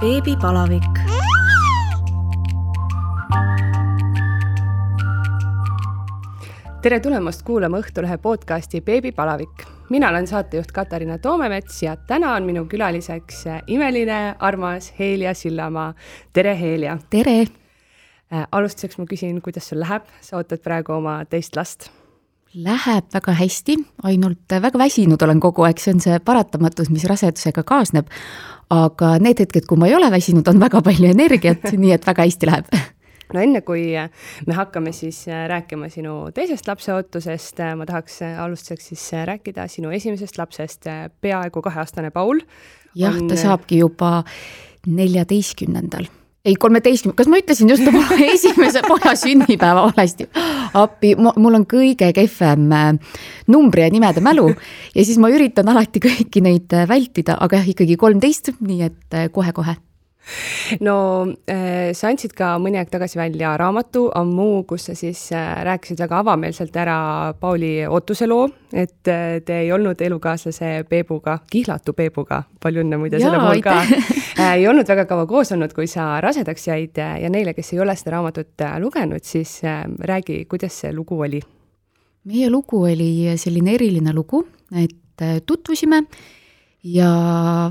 beebipalavik. tere tulemast kuulama Õhtulehe podcasti Beebipalavik. mina olen saatejuht Katariina Toomemets ja täna on minu külaliseks imeline, armas Helja Sillamaa. tere, Helja! tere! Äh, alustuseks ma küsin, kuidas sul läheb, sa ootad praegu oma teist last Läheb väga hästi, ainult väga väsinud olen kogu aeg, see on see paratamatus, mis rasedusega kaasneb. aga need hetked, kui ma ei ole väsinud, on väga palju energiat nii et väga hästi läheb no enne, kui me hakkame siis rääkima sinu teisest lapseootusest, ma tahaks alustuseks siis rääkida sinu esimesest lapsest, peaaegu kaheaastane Paul. jah on..., ta saabki juba neljateistkümnendal ei, kolmeteistkümne, kas ma ütlesin just oma esimese poja sünnipäeva valesti? appi, mul on kõige kehvem äh, numbri ja nimede mälu ja siis ma üritan alati kõiki neid äh, vältida, aga jah, ikkagi kolmteist, nii et äh, kohe-kohe no sa andsid ka mõni aeg tagasi välja raamatu Ammu, kus sa siis rääkisid väga avameelselt ära Pauli Ootuse loo, et te ei olnud elukaaslase Peebuga, kihlatu Peebuga, palju õnne muide selle puhul ka. ei olnud väga kaua koos olnud, kui sa rasedaks jäid ja neile, kes ei ole seda raamatut lugenud, siis räägi, kuidas see lugu oli? meie lugu oli selline eriline lugu, et tutvusime ja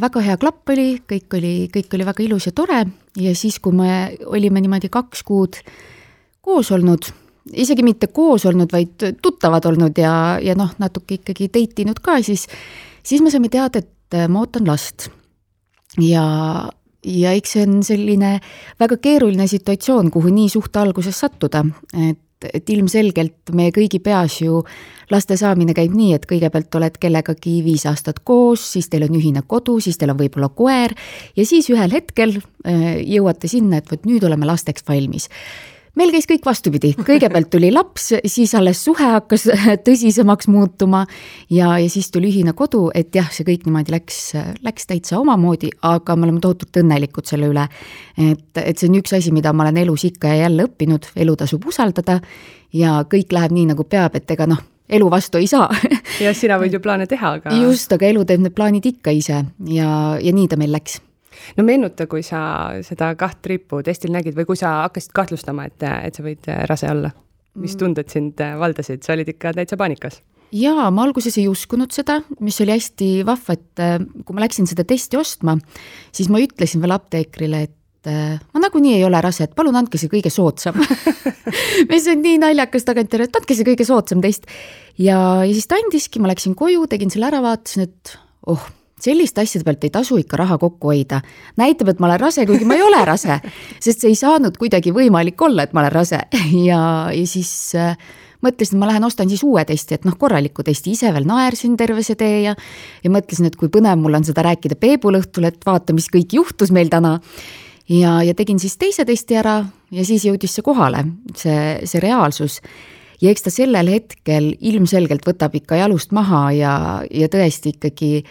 väga hea klapp oli, kõik oli, kõik oli väga ilus ja tore. Ja siis, kui me olime niimoodi kaks kuud koos olnud, isegi mitte koos olnud, vaid tuttavad olnud ja, ja noh, natuke ikkagi date inud ka, siis, siis me saime teada, et ma ootan last. Ja, ja eks see on selline väga keeruline situatsioon, kuhu nii suhte alguses sattuda, et et ilmselgelt meie kõigi peas ju laste saamine käib nii, et kõigepealt oled kellegagi viis aastat koos, siis teil on ühine kodu, siis teil on võib-olla koer ja siis ühel hetkel äh, jõuate sinna, et vot nüüd oleme lasteks valmis meil käis kõik vastupidi, kõigepealt tuli laps, siis alles suhe hakkas tõsisemaks muutuma ja, ja siis tuli ühine kodu, et jah, see kõik niimoodi läks, läks täitsa omamoodi, aga me oleme tohutult õnnelikud selle üle. et, et see on üks asi, mida ma olen elus ikka ja jälle õppinud, elu tasub usaldada ja kõik läheb nii, nagu peab, et ega noh elu vastu ei saa ja sina võid ju plaane teha, aga. just, aga elu teeb need plaanid ikka ise ja, ja nii ta meil läks no meenuta, kui sa seda kaht rippu testil nägid või kui sa hakkasid kahtlustama, et, et sa võid rase olla. mis mm. tunded sind valdasid, sa olid ikka täitsa paanikas? jaa, ma alguses ei uskunud seda, mis oli hästi vahva, et äh, kui ma läksin seda testi ostma, siis ma ütlesin veel apteekrile, et äh, ma nagunii ei ole rase, et palun andke see kõige soodsam mis on nii naljakas tagantjärele, et andke see kõige soodsam test. ja, ja siis ta andiski, ma läksin koju, tegin selle ära, vaatasin, et oh, selliste asjade pealt ei tasu ikka raha kokku hoida. näitab, et ma olen rase, kuigi ma ei ole rase, sest see ei saanud kuidagi võimalik olla, et ma olen rase ja, ja siis äh, mõtlesin, et ma lähen ostan siis uue testi, et noh, korraliku testi, ise veel naersin terve see tee ja ja mõtlesin, et kui põnev mul on seda rääkida Peebul õhtul, et vaata, mis kõik juhtus meil täna. ja, ja tegin siis teise testi ära ja siis jõudis see kohale, see, see reaalsus ja eks ta sellel hetkel ilmselgelt võtab ikka jalust maha ja, ja tõesti ikkagi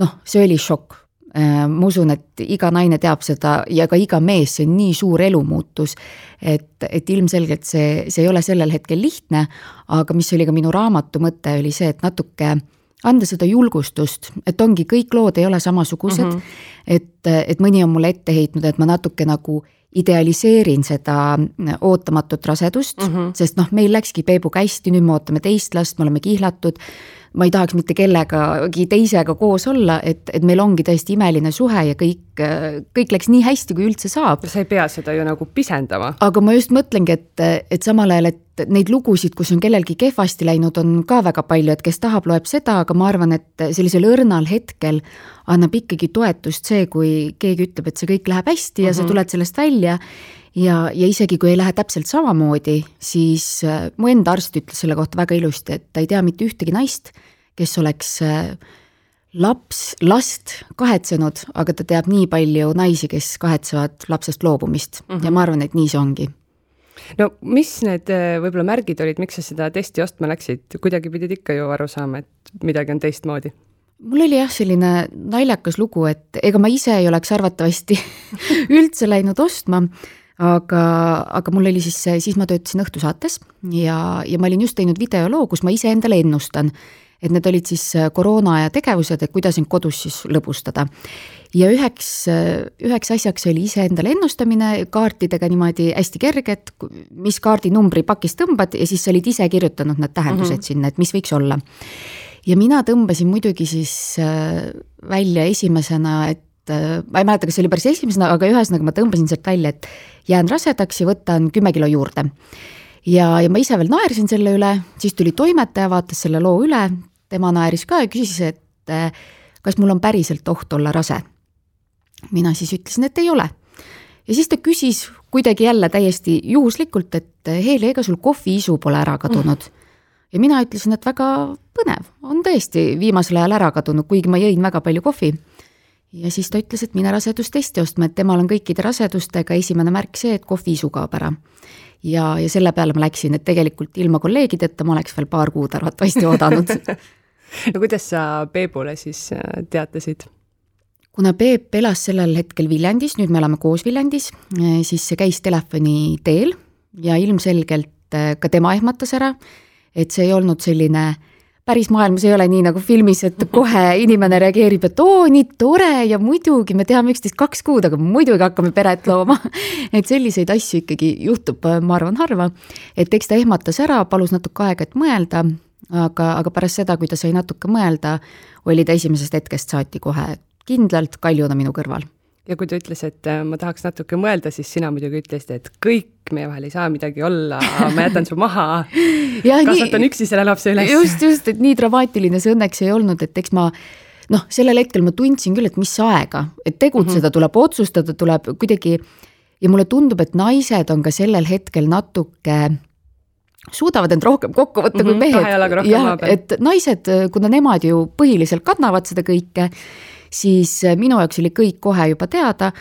noh, see oli šokk. Äh, ma usun, et iga naine teab seda ja ka iga mees, see on nii suur elumuutus, et, et ilmselgelt see, see ei ole sellel hetkel lihtne, aga mis oli ka minu raamatu mõte, oli see, et natuke anda seda julgustust, et ongi, kõik lood ei ole samasugused mm, -hmm. et, et mõni on mulle ette heitnud, et ma natuke nagu idealiseerin seda ootamatut rasedust mm, -hmm. sest noh, meil läkski Peebuga hästi, nüüd me ootame teist last, me oleme kihlatud ma ei tahaks mitte kellegagi teisega koos olla, et, et meil ongi tõesti imeline suhe ja kõik, kõik läks nii hästi, kui üldse saab. sa ei pea seda ju nagu pisendama. aga ma just mõtlengi, et, et samal ajal, et neid lugusid, kus on kellelgi kehvasti läinud, on ka väga palju, et kes tahab, loeb seda, aga ma arvan, et sellisel õrnal hetkel annab ikkagi toetust see, kui keegi ütleb, et see kõik läheb hästi ja mm -hmm. sa mhm. tuled sellest välja ja, ja isegi kui ei lähe täpselt samamoodi, siis äh, mu enda arst ütles selle kohta väga ilusti, et ta ei tea mitte ühtegi naist, kes oleks äh, laps, last kahetsenud, aga ta teab nii palju naisi, kes kahetsevad lapsest loobumist mm -hmm. ja ma arvan, et nii see ongi no mis need äh, võib-olla märgid olid, miks sa seda testi ostma läksid, kuidagi pidid ikka ju aru saama, et midagi on teistmoodi? mul oli jah, selline naljakas lugu, et ega ma ise ei oleks arvatavasti üldse läinud ostma aga, aga mul oli siis, siis ma töötasin Õhtusaates ja, ja ma olin just teinud videoloo, kus ma iseendale ennustan, et need olid siis koroonaaja tegevused, et kuidas end kodus siis lõbustada ja üheks, üheks asjaks oli iseendale ennustamine kaartidega niimoodi hästi kerge, et mis kaardinumbri pakist tõmbad ja siis sa olid ise kirjutanud need tähendused mm -hmm. sinna, et mis võiks olla. ja mina tõmbasin muidugi siis äh, välja esimesena, et ma ei mäleta, kas see oli päris esimesena, aga ühesõnaga ma tõmbasin sealt välja, et jään rasedaks ja võtan kümme kilo juurde. ja, ja ma ise veel naersin selle üle, siis tuli toimetaja, vaatas selle loo üle, tema naeris ka ja küsis, et äh, kas mul on päriselt oht olla rase mina siis ütlesin, et ei ole. ja siis ta küsis kuidagi jälle täiesti juhuslikult, et Heele, ega sul kohviisu pole ära kadunud mm.? ja mina ütlesin, et väga põnev, on tõesti viimasel ajal ära kadunud, kuigi ma jõin väga palju kohvi. Ja siis ta ütles, et mine rasedustesti ostma, et temal on kõikide rasedustega esimene märk see, et kohviisu kaob ära. ja, ja selle peale ma läksin, et tegelikult ilma kolleegideta ma oleks veel paar kuud arvatavasti oodanud no kuidas sa Peebule siis äh, teatasid? kuna Peep elas sellel hetkel Viljandis, nüüd me elame koos Viljandis, eh, siis see käis telefoni teel ja ilmselgelt eh, ka tema ehmatas ära, et see ei olnud selline päris maailmas ei ole nii nagu filmis, et kohe inimene reageerib, et oo, nii tore ja muidugi me teame üksteist kaks kuud, aga muidugi hakkame peret looma. et selliseid asju ikkagi juhtub, ma arvan, harva. et eks ta ehmatas ära, palus natuke aega, et mõelda, aga, aga pärast seda, kui ta sai natuke mõelda, oli ta esimesest hetkest saati kohe, kindlalt kaljuna minu kõrval. Ja kui ta ütles, et äh, ma tahaks natuke mõelda, siis sina muidugi ütlesid, et kõik meie vahel ei saa midagi olla, ma jätan su maha kasvatan üksi selle lapse üles. just, just, et nii dramaatiline see õnneks ei olnud, et eks ma noh, sellel hetkel ma tundsin küll, et mis aega, et tegutseda mm -hmm. tuleb, otsustada tuleb kuidagi ja mulle tundub, et naised on ka sellel hetkel natuke suudavad end rohkem kokku võtta mm -hmm, kui mhm, mehed. jah, et naised, kuna nemad ju põhiliselt kannavad seda kõike, siis äh, minu jaoks oli kõik kohe juba teada,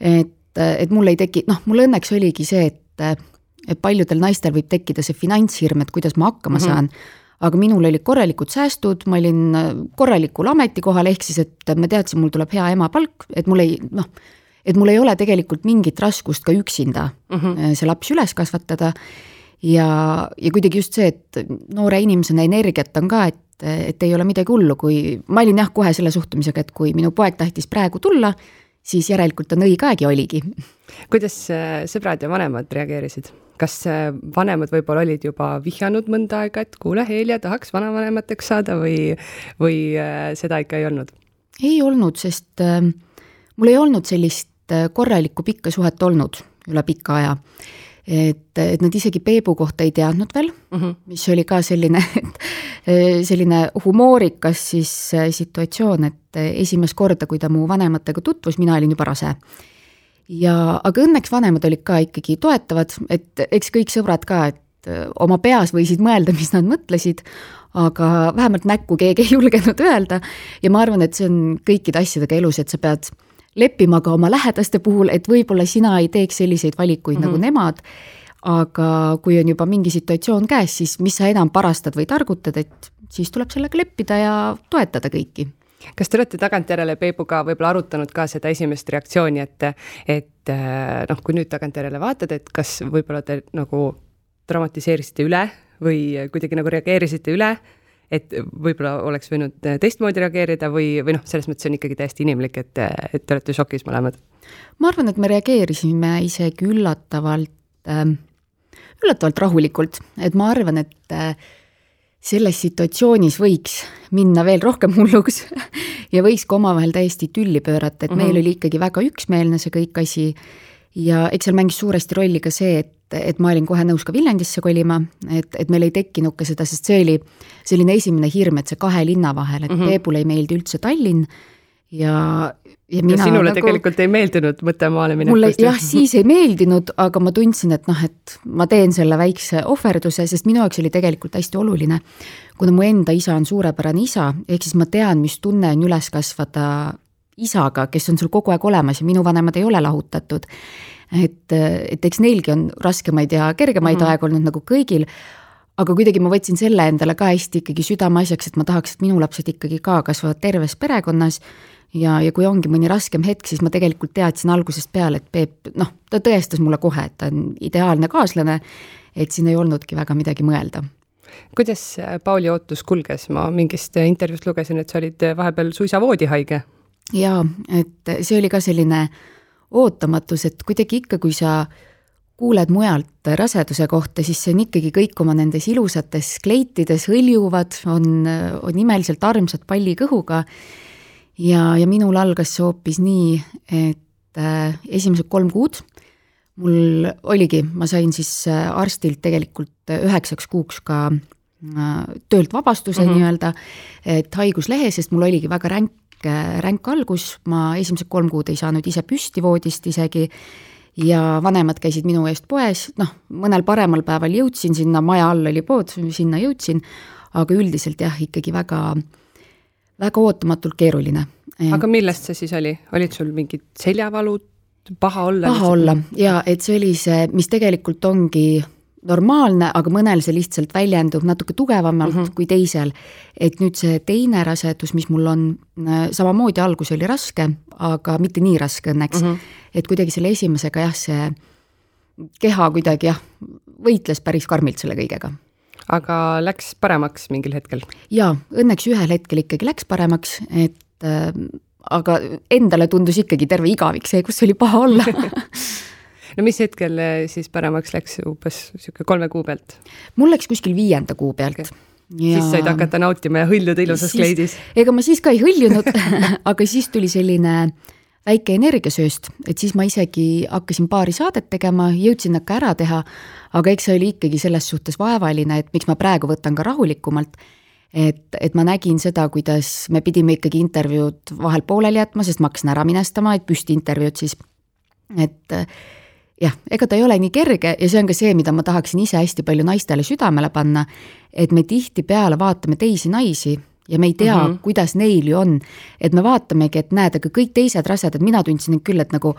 et, äh, et mul ei teki, noh, mul õnneks oligi see, et, äh, et paljudel naistel võib tekkida see finantshirm, et kuidas ma hakkama mm -hmm. saan aga minul olid korralikud säästud, ma olin korralikul ametikohal, ehk siis, et ma teadsin, mul tuleb hea emapalk, et mul ei noh, et mul ei ole tegelikult mingit raskust ka üksinda mm -hmm. see laps üles kasvatada. ja, ja kuidagi just see, et noore inimesena energiat on ka, et et, et ei ole midagi hullu, kui ma olin jah, kohe selle suhtumisega, et kui minu poeg tahtis praegu tulla, siis järelikult on õige aeg ja oligi. kuidas äh, sõbrad ja vanemad reageerisid? kas äh, vanemad võib-olla olid juba vihjanud mõnda aega, et kuule, Helja tahaks vanavanemateks saada või, või äh, seda ikka ei olnud? ei olnud, sest mul ei olnud sellist korralikku pikka suhet olnud üle pika aja et, et nad isegi Peebu kohta ei teadnud veel mm, -hmm. mis oli ka selline, selline humoorikas siis äh, situatsioon, et äh, esimest korda, kui ta mu vanematega tutvus, mina olin juba rase. ja, aga õnneks vanemad olid ka ikkagi toetavad, et eks kõik sõbrad ka, et oma peas võisid mõelda, mis nad mõtlesid, aga vähemalt näkku keegi ei julgenud öelda ja ma arvan, et see on kõikide asjadega elus, et sa pead leppima ka oma lähedaste puhul, et võib-olla sina ei teeks selliseid valikuid mm -hmm. nagu mhm. nemad, aga kui on juba mingi situatsioon käes, siis mis sa enam parastad või targutad, et siis tuleb sellega leppida ja toetada kõiki kas te olete tagantjärele Peebuga võib-olla arutanud ka seda esimest reaktsiooni, et, et noh, kui nüüd tagantjärele vaatad, et kas võib-olla te nagu dramatiseerisite üle või kuidagi nagu reageerisite üle et võib-olla oleks võinud äh, teistmoodi reageerida või, või noh, selles mõttes on ikkagi täiesti inimlik, et, et te olete šokis mõlemad. ma arvan, et me reageerisime isegi üllatavalt äh,, üllatavalt rahulikult, et ma arvan, et äh, selles situatsioonis võiks minna veel rohkem hulluks ja võiks ka omavahel täiesti tülli pöörata, et mm -hmm. meil oli ikkagi väga üksmeelne see kõik asi ja eks seal mängis suuresti rolli ka see, et, et ma olin kohe nõus ka Viljandisse kolima, et, et meil ei tekkinud ka seda, sest see oli selline esimene hirm, et see kahe linna vahel, et mm -hmm. Peebule ei meeldi üldse Tallinn ja, ja mina ja sinule nagu, tegelikult ei meeldinud mõttemaale minekust? mulle jah, siis ei meeldinud, aga ma tundsin, et noh, et ma teen selle väikse ohverduse, sest minu jaoks oli tegelikult hästi oluline, kuna mu enda isa on suurepärane isa, ehk siis ma tean, mis tunne on üles kasvada isaga, kes on sul kogu aeg olemas ja minu vanemad ei ole lahutatud. Et, et eks neilgi on raskemaid ja kergemaid mm -hmm. aegu olnud nagu kõigil, aga kuidagi ma võtsin selle endale ka hästi ikkagi südameasjaks, et ma tahaks, et minu lapsed ikkagi ka kasvavad terves perekonnas ja, ja kui ongi mõni raskem hetk, siis ma tegelikult teadsin algusest peale, et Peep, noh, ta tõestas mulle kohe, et ta on ideaalne kaaslane, et siin ei olnudki väga midagi mõelda kuidas Pauli ootus kulges, ma mingist intervjuust lugesin, et sa olid vahepeal suisa voodihaige. jaa, et see oli ka selline ootamatus, et kuidagi ikka, kui sa kuuled mujalt raseduse kohta, siis see on ikkagi kõik oma nendes ilusates kleitides hõljuvad, on, on imeliselt armsad palli kõhuga. ja, ja minul algas see hoopis nii, et äh, esimesed kolm kuud mul oligi, ma sain siis äh, arstilt tegelikult üheksaks kuuks ka äh, töölt vabastuse mm -hmm. nii-öelda, et haiguslehe, sest mul oligi väga ränk, ränk algus, ma esimesed kolm kuud ei saanud ise püsti voodist isegi ja vanemad käisid minu eest poes, noh, mõnel paremal päeval jõudsin sinna, maja all oli pood, sinna jõudsin, aga üldiselt jah, ikkagi väga, väga ootamatult keeruline. aga millest see siis oli, olid sul mingid seljavalud, paha olla? paha olla. Ja et see oli see, mis tegelikult ongi normaalne, aga mõnel see lihtsalt väljendub natuke tugevamalt mm -hmm. kui teisel. et nüüd see teine rasedus, mis mul on, äh, samamoodi algus oli raske, aga mitte nii raske õnneks mm. -hmm. et kuidagi selle esimesega jah, see keha kuidagi jah, võitles päris karmilt selle kõigega. aga läks paremaks mingil hetkel? jaa, õnneks ühel hetkel ikkagi läks paremaks, et äh, aga endale tundus ikkagi terve igavik see, kus oli paha olla no mis hetkel eh, siis paremaks läks, umbes niisugune kolme kuu pealt? mul läks kuskil viienda kuu pealt. Okay.. Ja... siis said hakata nautima ja hõljuda ilusas siis, kleidis? ega ma siis ka ei hõljunud aga siis tuli selline väike energiasööst, et siis ma isegi hakkasin paari saadet tegema, jõudsin nad ka ära teha, aga eks see oli ikkagi selles suhtes vaevaline, et miks ma praegu võtan ka rahulikumalt. Et, et ma nägin seda, kuidas me pidime ikkagi intervjuud vahel pooleli jätma, sest ma hakkasin ära minestama, et püstiintervjuud siis, et jah, ega ta ei ole nii kerge ja see on ka see, mida ma tahaksin ise hästi palju naistele südamele panna, et me tihtipeale vaatame teisi naisi ja me ei tea mm, -hmm. kuidas neil ju on. et me vaatamegi, et näed, aga kõik teised rasedad, mina tundsin küll, et nagu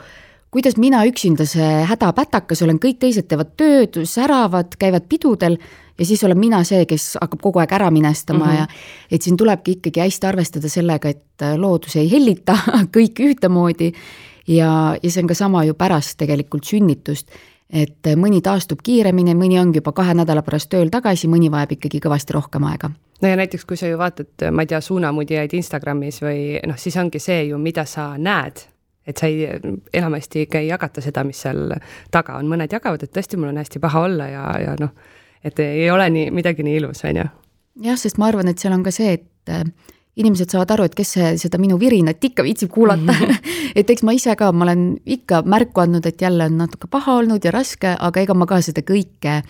kuidas mina üksinda see hädapätakas olen, kõik teised teevad tööd, säravad, käivad pidudel ja siis olen mina see, kes hakkab kogu aeg ära minestama mm -hmm. ja et siin tulebki ikkagi hästi arvestada sellega, et loodus ei hellita kõiki ühtemoodi ja, ja see on ka sama ju pärast tegelikult sünnitust, et mõni taastub kiiremini, mõni ongi juba kahe nädala pärast tööl tagasi, mõni vajab ikkagi kõvasti rohkem aega. No ja näiteks, kui sa ju vaatad, ma ei tea, suunamudijaid Instagramis või noh, siis ongi see ju, mida sa näed, et sa ei, enamasti ikka ei jagata seda, mis seal taga on, mõned jagavad, et tõesti, mul on hästi paha olla ja, ja noh, et ei ole nii, midagi nii ilus, on ju. jah, sest ma arvan, et seal on ka see, et inimesed saavad aru, et kes see, seda minu virinat ikka viitsib kuulata mm. -hmm. et eks ma ise ka, ma olen ikka märku andnud, et jälle on natuke paha olnud ja raske, aga ega ma ka seda kõike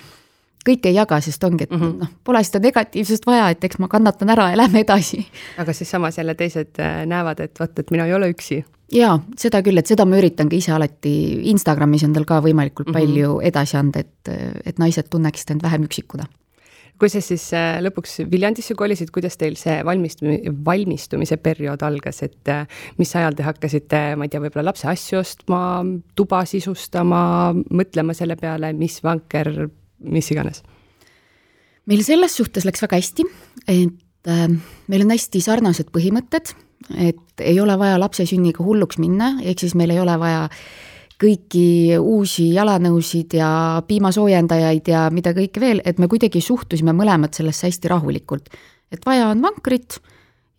kõike ei jaga, sest ongi, et mm -hmm. noh, pole seda negatiivsust vaja, et eks ma kannatan ära ja lähme edasi. aga siis samas jälle teised äh, näevad, et vot, et mina ei ole üksi jaa, seda küll, et seda ma üritan ka ise alati Instagramis endal ka võimalikult mm -hmm. palju edasi anda, et, et naised tunneksid end vähem üksikuna. Kui sa siis äh, lõpuks Viljandisse kolisid, kuidas teil see valmistumise, valmistumise periood algas, et äh, mis ajal te hakkasite, ma ei tea, võib-olla lapse asju ostma, tuba sisustama, mõtlema selle peale, mis vanker, mis iganes? meil selles suhtes läks väga hästi, et äh, meil on hästi sarnased põhimõtted et ei ole vaja lapse sünniga hulluks minna, ehk siis meil ei ole vaja kõiki uusi jalanõusid ja piimasoojendajaid ja mida kõike veel, et me kuidagi suhtusime mõlemad sellesse hästi rahulikult. et vaja on vankrit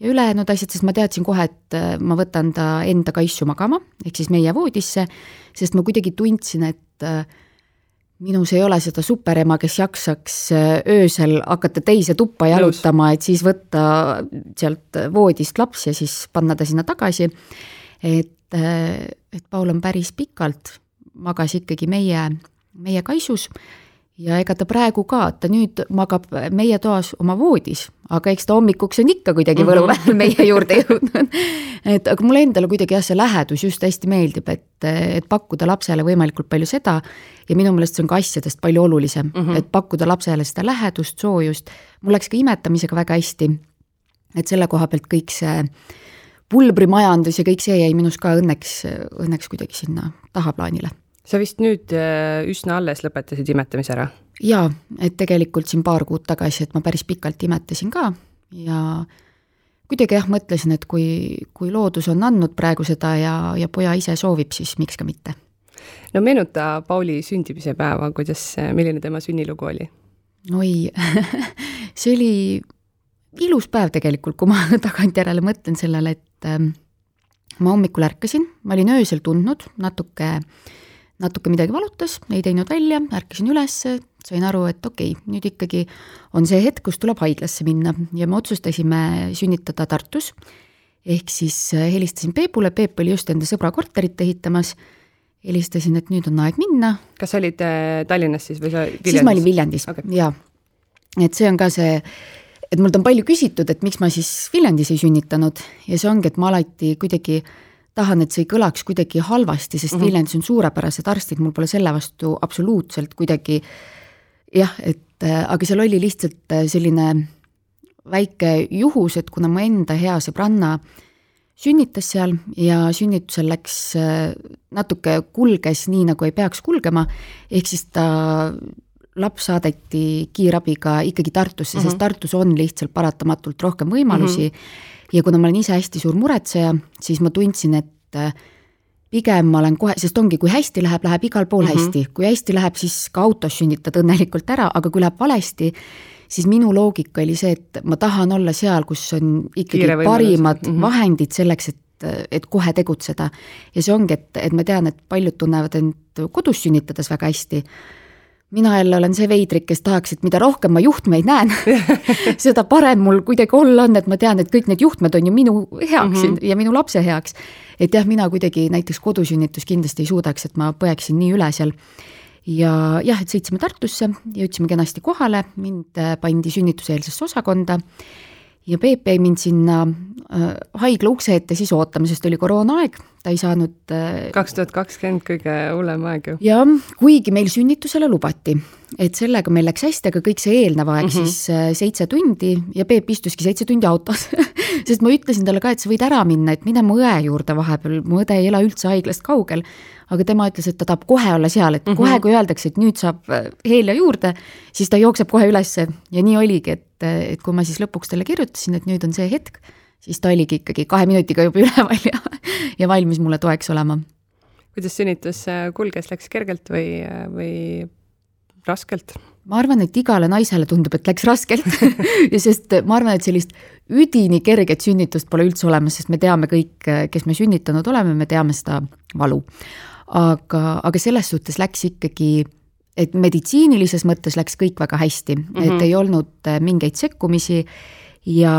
ja ülejäänud asjad, sest ma teadsin kohe, et äh, ma võtan ta enda kaisu magama, ehk siis meie voodisse, sest ma kuidagi tundsin, et äh, minus ei ole seda superema, kes jaksaks äh, öösel hakata teise tuppa jalutama, et siis võtta sealt voodist laps ja siis panna ta sinna tagasi. et, et Paul on päris pikalt, magas ikkagi meie, meie kaisus ja ega ta praegu ka, ta nüüd magab meie toas oma voodis, aga eks ta hommikuks on ikka kuidagi võluväel mm -hmm. meie juurde jõudnud. et aga mulle endale kuidagi jah, see lähedus just hästi meeldib, et, et pakkuda lapsele võimalikult palju seda ja minu meelest see on ka asjadest palju olulisem mm, -hmm. et pakkuda lapsele seda lähedust, soojust. mul läks ka imetamisega väga hästi. et selle koha pealt kõik see pulbrimajandus ja kõik see jäi minus ka õnneks, õnneks kuidagi sinna tahaplaanile sa vist nüüd äh, üsna alles lõpetasid imetamise ära? jaa, et tegelikult siin paar kuud tagasi, et ma päris pikalt imetasin ka ja kuidagi jah, mõtlesin, et kui, kui loodus on andnud praegu seda ja, ja poja ise soovib, siis miks ka mitte. no meenuta Pauli sündimise päeva, kuidas, milline tema sünnilugu oli? oi see oli ilus päev tegelikult, kui ma tagantjärele mõtlen sellele, et ähm, ma hommikul ärkasin, ma olin öösel tundnud natuke, natuke midagi valutas, ei teinud välja, ärkasin üles, sain aru, et okei nüüd ikkagi on see hetk, kus tuleb haiglasse minna ja me otsustasime sünnitada Tartus. ehk siis äh, helistasin Peepule, Peep oli just enda sõbra korterit ehitamas helistasin, et nüüd on aeg minna. kas sa olid äh, Tallinnas siis või sa Viljandis? siis ma olin Viljandis okay., jaa. et see on ka see, et mult on palju küsitud, et miks ma siis Viljandis ei sünnitanud. Ja see ongi, et ma alati kuidagi tahan, et see ei kõlaks kuidagi halvasti, sest mm -hmm. Viljandis on suurepärased arstid, mul pole selle vastu absoluutselt kuidagi jah, et äh, aga seal oli lihtsalt äh, selline väike juhus, et kuna mu enda hea sõbranna sünnitas seal ja sünnitusel läks, äh, natuke kulges nii, nagu ei peaks kulgema, ehk siis ta, laps saadeti kiirabiga ikkagi Tartusse mm, -hmm. sest mhm. Tartus on lihtsalt paratamatult rohkem võimalusi mm. -hmm. ja kuna ma olen ise hästi suur muretseja, siis ma tundsin, et äh, pigem ma olen kohe, sest ongi, kui hästi läheb, läheb igal pool mm -hmm. hästi, kui hästi läheb, siis ka autos sünnitad õnnelikult ära, aga kui läheb valesti, siis minu loogika oli see, et ma tahan olla seal, kus on ikkagi parimad mm -hmm. vahendid selleks, et et kohe tegutseda. ja see ongi, et, et ma tean, et paljud tunnevad end kodus sünnitades väga hästi, mina jälle olen see veidrik, kes tahaks, et mida rohkem ma juhtmeid näen seda parem mul kuidagi olla on, et ma tean, et kõik need juhtmed on ju minu heaks mm -hmm. ja minu lapse heaks. et jah, mina kuidagi näiteks kodusünnitus kindlasti ei suudaks, et ma põeksin nii üle seal ja jah, et sõitsime Tartusse, jõudsime kenasti kohale, mind pandi sünnituseelsesse osakonda ja Peep jäi mind sinna äh, haigla ukse ette siis ootama, sest oli koroonaaeg, ta ei saanud äh, kaks tuhat kakskümmend kõige hullem aeg ju. jah, kuigi meil sünnitusele lubati, et sellega meil läks hästi, aga kõik see eelnev aeg mm -hmm. siis äh, seitse tundi ja Peep istuski seitse tundi autos sest ma ütlesin talle ka, et sa võid ära minna, et mine mu õe juurde vahepeal, mu õde ei ela üldse haiglast kaugel aga tema ütles, et ta tahab kohe olla seal, et mm -hmm. kohe, kui öeldakse, et nüüd saab äh, Helja juurde, siis ta jookseb kohe ülesse ja nii oligi, et, et kui ma siis lõpuks talle kirjutasin, et nüüd on see hetk, siis ta oligi ikkagi kahe minutiga juba üleval ja, ja valmis mulle toeks olema. kuidas sünnitus äh, kulges, läks kergelt või, või raskelt? Ma arvan, et igale naisele tundub, et läks raskelt ja sest ma arvan, et sellist üdini kerget sünnitust pole üldse olemas, sest me teame kõik, kes me sünnitanud oleme, me teame seda valu aga, aga selles suhtes läks ikkagi, et meditsiinilises mõttes läks kõik väga hästi mm, -hmm. et mhm. ei olnud mingeid sekkumisi ja,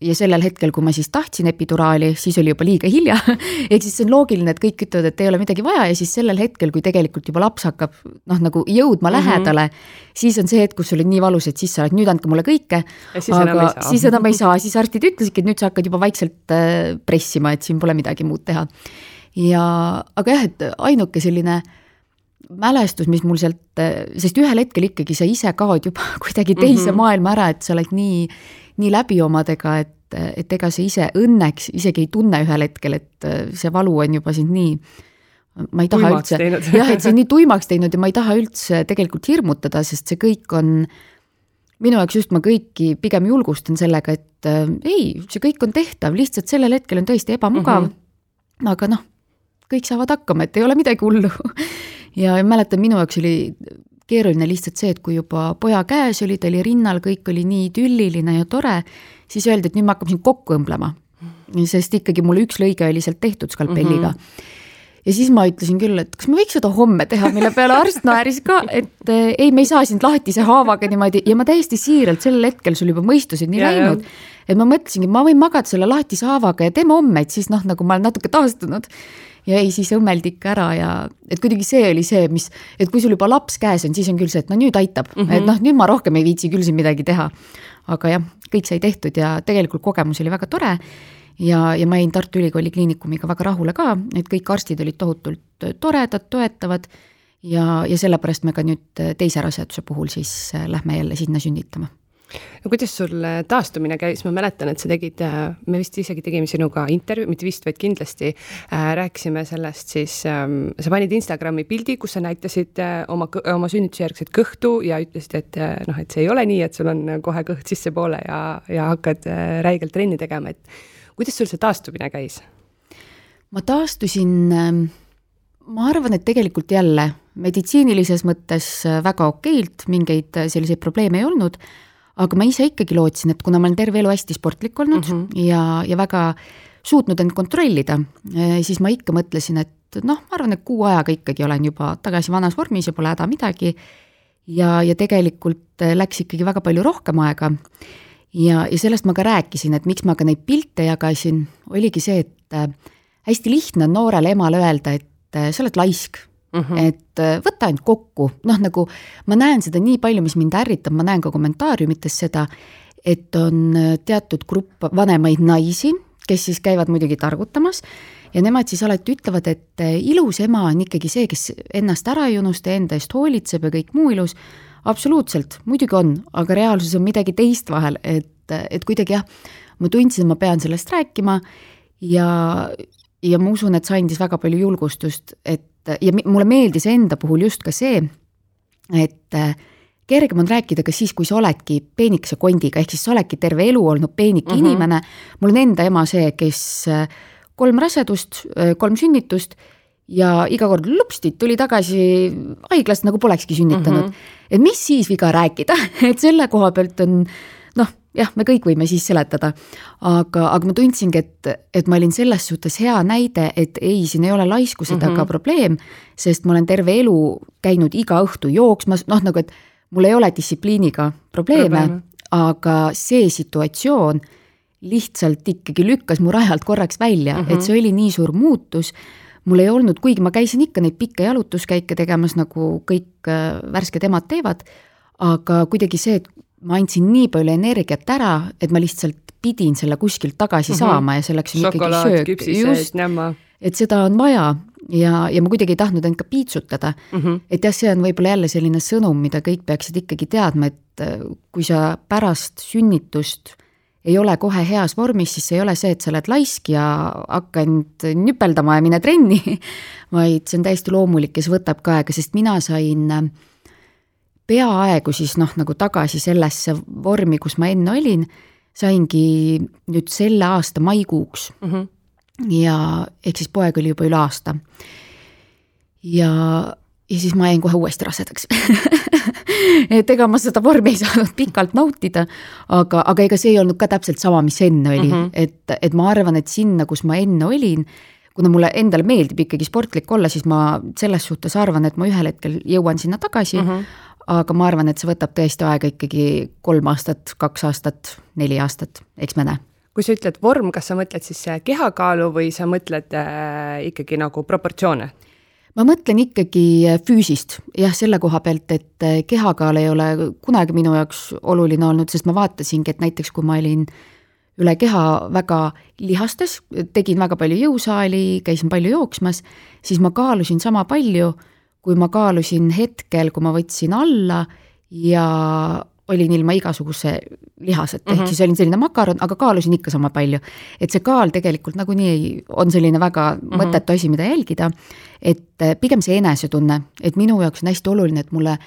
ja sellel hetkel, kui ma siis tahtsin epiduraali, siis oli juba liiga hilja ehk siis see on loogiline, et kõik ütlevad, et ei ole midagi vaja ja siis sellel hetkel, kui tegelikult juba laps hakkab noh, nagu jõudma mm -hmm. lähedale, siis on see hetk, kus sul on nii valus, et siis sa oled, nüüd andke mulle kõike. aga siis enam ei saa, siis arstid ütlesidki, et nüüd sa hakkad juba vaikselt äh, pressima, et siin pole midagi muud teha ja, aga jah, et ainuke selline mälestus, mis mul sealt, sest ühel hetkel ikkagi sa ise kaod juba kuidagi teise mm -hmm. maailma ära, et sa oled nii, nii läbi omadega, et, et ega sa ise õnneks isegi ei tunne ühel hetkel, et see valu on juba sind nii ma ei taha tuimaks üldse, jah, et see on nii tuimaks teinud ja ma ei taha üldse tegelikult hirmutada, sest see kõik on minu jaoks just ma kõiki pigem julgustan sellega, et äh, ei, see kõik on tehtav, lihtsalt sellel hetkel on tõesti ebamugav mm. -hmm. aga noh, kõik saavad hakkama, et ei ole midagi hullu. ja mäletan, minu jaoks oli keeruline lihtsalt see, et kui juba poja käes oli, ta oli rinnal, kõik oli nii idülliline ja tore, siis öeldi, et nüüd me hakkame sind kokku õmblema. sest ikkagi mul üks lõige oli sealt tehtud skalpelliga mm. -hmm ja siis ma ütlesin küll, et kas me võiks seda homme teha, mille peale arst naeris ka, et eh, ei, me ei saa sind lahtise haavaga niimoodi. Ja ma täiesti siiralt sellel hetkel sul juba mõistused nii ja, läinud, et ma mõtlesingi, ma võin magada selle lahtise haavaga ja teeme homme, et siis noh, nagu ma olen natuke taastunud. Ja ei, siis õmmeldi ikka ära ja et kuidagi see oli see, mis, et kui sul juba laps käes on, siis on küll see, et no nüüd aitab. Mm, -hmm. et noh, nüüd ma rohkem ei viitsi küll siin midagi teha. aga jah, kõik sai tehtud ja tegelikult kogemus oli väga tore ja, ja ma jäin Tartu Ülikooli Kliinikumiga väga rahule ka, et kõik arstid olid tohutult toredad, toetavad ja, ja sellepärast me ka nüüd teise raseduse puhul siis lähme jälle sinna sünnitama. No kuidas sul äh, taastumine käis, ma mäletan, et sa tegid, äh, me vist isegi tegime sinuga intervjuu, mitte vist, vaid kindlasti äh, rääkisime sellest siis ähm,, sa panid Instagrami pildi, kus sa näitasid äh, oma, oma sünnitusjärgset kõhtu ja ütlesid, et äh, noh, et see ei ole nii, et sul on kohe kõht sissepoole ja, ja hakkad äh, räigelt trenni tegema, et kuidas sul see taastumine käis? ma taastusin, ähm, ma arvan, et tegelikult jälle meditsiinilises mõttes väga okeilt, mingeid selliseid probleeme ei olnud, aga ma ise ikkagi lootsin, et kuna ma olen terve elu hästi sportlik olnud mm -hmm. ja, ja väga suutnud end kontrollida, siis ma ikka mõtlesin, et noh, ma arvan, et kuu ajaga ikkagi olen juba tagasi vanas vormis ja pole häda midagi ja, ja tegelikult läks ikkagi väga palju rohkem aega ja, ja sellest ma ka rääkisin, et miks ma ka neid pilte jagasin, oligi see, et äh, hästi lihtne on noorele emale öelda, et äh, sa oled laisk. Mm, -hmm. et äh, võta end kokku, noh nagu ma näen seda nii palju, mis mind ärritab, ma näen ka kommentaariumites seda, et on teatud grupp vanemaid naisi, kes siis käivad muidugi targutamas. Ja nemad siis alati ütlevad, et ilus ema on ikkagi see, kes ennast ära ei unusta, enda eest hoolitseb ja kõik muu ilus absoluutselt, muidugi on, aga reaalsus on midagi teist vahel, et, et kuidagi jah, ma tundsin, et ma pean sellest rääkima ja, ja ma usun, et see andis väga palju julgustust, et ja mulle meeldis enda puhul just ka see, et kergem on rääkida ka siis, kui sa oledki peenikese kondiga, ehk siis sa oledki terve elu olnud peenike mm -hmm. inimene. mul on enda ema see, kes kolm rasedust, kolm sünnitust ja iga kord lupsti tuli tagasi haiglast nagu polekski sünnitanud mm. -hmm. et mis siis viga rääkida et selle koha pealt on noh, jah, me kõik võime siis seletada, aga, aga ma tundsingi, et, et ma olin selles suhtes hea näide, et ei, siin ei ole laiskuse taga mm -hmm. probleem, sest ma olen terve elu käinud iga õhtu jooksmas, noh nagu, et mul ei ole distsipliiniga probleeme Probleem., aga see situatsioon lihtsalt ikkagi lükkas mu rajalt korraks välja mm, -hmm. et see oli nii suur muutus mul ei olnud, kuigi ma käisin ikka neid pikki jalutuskäike tegemas, nagu kõik äh, värsked emad teevad, aga kuidagi see, et ma andsin nii palju energiat ära, et ma lihtsalt pidin selle kuskilt tagasi mm -hmm. saama ja selleks on Šokolaad, ikkagi söök. just, et seda on vaja ja, ja ma kuidagi ei tahtnud end ka piitsutada mm. -hmm. et jah, see on võib-olla jälle selline sõnum, mida kõik peaksid ikkagi teadma, et äh, kui sa pärast sünnitust ei ole kohe heas vormis, siis ei ole see, et sa oled laisk ja hakka end nüpeldama ja mine trenni, vaid see on täiesti loomulik ja see võtab ka aega, sest mina sain äh, peaaegu siis noh, nagu tagasi sellesse vormi, kus ma enne olin, saingi nüüd selle aasta maikuuks mm. -hmm. ja ehk siis poeg oli juba üle aasta. ja ja siis ma jäin kohe uuesti rasedaks et ega ma seda vormi ei saanud pikalt nautida, aga, aga ega see ei olnud ka täpselt sama, mis enne oli mm, -hmm. et, et ma arvan, et sinna, kus ma enne olin, kuna mulle endale meeldib ikkagi sportlik olla, siis ma selles suhtes arvan, et ma ühel hetkel jõuan sinna tagasi mm. -hmm. aga ma arvan, et see võtab tõesti aega ikkagi kolm aastat, kaks aastat, neli aastat, eks me näe kui sa ütled vorm, kas sa mõtled siis kehakaalu või sa mõtled äh, ikkagi nagu proportsioone? Ma mõtlen ikkagi äh, füüsist, jah, selle koha pealt, et äh, kehakaal ei ole kunagi minu jaoks oluline olnud, sest ma vaatasingi, et näiteks kui ma olin üle keha väga lihastes, tegin väga palju jõusaali, käisin palju jooksmas, siis ma kaalusin sama palju, kui ma kaalusin hetkel, kui ma võtsin alla ja olin ilma igasuguse lihaseta mm, -hmm. ehk mhm. siis olin selline makaron, aga kaalusin ikka sama palju. et see kaal tegelikult nagunii on selline väga mm -hmm. mõttetu asi, mida jälgida, et eh, pigem see enesetunne, et minu jaoks on hästi oluline, et mulle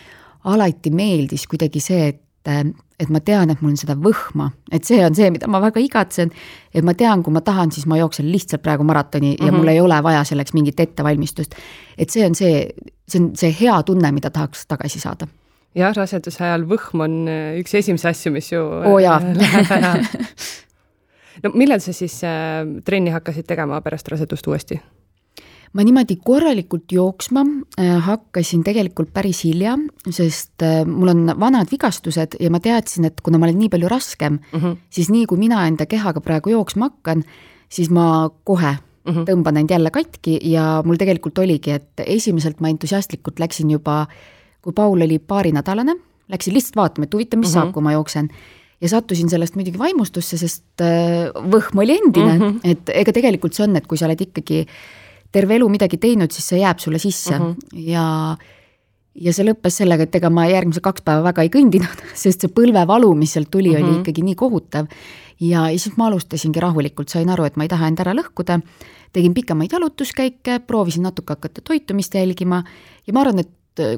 alati meeldis kuidagi see, et eh, et ma tean, et mul on seda võhma, et see on see, mida ma väga igatsen, et ma tean, kui ma tahan, siis ma jooksen lihtsalt praegu maratoni mm -hmm. ja mul mhm. ei ole vaja selleks mingit ettevalmistust. et see on see, see on see hea tunne, mida tahaks tagasi saada jah, raseduse ajal võhm on äh, üks esimesi asju, mis ju oo oh, jaa läheb ära. no millal sa siis äh, trenni hakkasid tegema pärast rasedust uuesti? ma niimoodi korralikult jooksma äh, hakkasin tegelikult päris hilja, sest äh, mul on vanad vigastused ja ma teadsin, et kuna ma olen nii palju raskem mm, -hmm. siis nii kui mina enda kehaga praegu jooksma hakkan, siis ma kohe mm -hmm. tõmban end jälle katki ja mul tegelikult oligi, et esimeselt ma entusiastlikult läksin juba äh, kui Paul oli paarinädalane, läksin lihtsalt vaatama, et huvitav, mis mm -hmm. saab, kui ma jooksen. ja sattusin sellest muidugi vaimustusse, sest äh, võhm oli endine mm, -hmm. et ega tegelikult see on, et kui sa oled ikkagi terve elu midagi teinud, siis see jääb sulle sisse mm -hmm. ja ja see lõppes sellega, et ega ma järgmised kaks päeva väga ei kõndinud, sest see põlvevalu, mis sealt tuli mm, -hmm. oli mhm. ikkagi nii kohutav. ja siis ma alustasingi rahulikult, sain aru, et ma ei taha end ära lõhkuda, tegin pikemaid jalutuskäike, proovisin natuke hakata toitumist jälgima ja ma arvan, et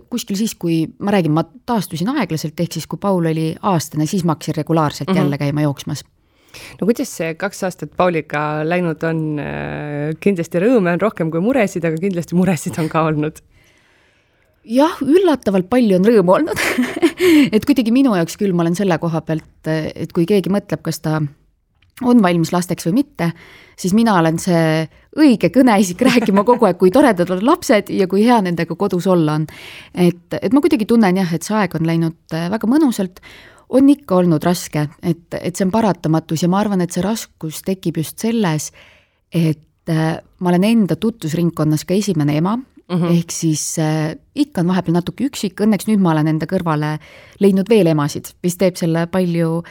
kuskil siis, kui ma räägin, ma taastusin aeglaselt, ehk siis kui Paul oli aastane, siis ma hakkasin regulaarselt mm -hmm. jälle käima jooksmas no kuidas see kaks aastat Pauliga läinud on? Äh, kindlasti rõõme on rohkem kui muresid, aga kindlasti muresid on ka olnud. jah, üllatavalt palju on rõõmu olnud et kuidagi minu jaoks küll, ma olen selle koha pealt, et kui keegi mõtleb, kas ta on valmis lasteks või mitte, siis mina olen see õige kõneisik rääkima kogu aeg, kui toredad on lapsed ja kui hea nendega kodus olla on. et, et ma kuidagi tunnen jah, et see aeg on läinud äh, väga mõnusalt, on ikka olnud raske, et, et see on paratamatus ja ma arvan, et see raskus tekib just selles, et äh, ma olen enda tutvusringkonnas ka esimene ema Mm -hmm. ehk siis äh, ikka on vahepeal natuke üksik, õnneks nüüd ma olen enda kõrvale leidnud veel emasid, mis teeb selle palju,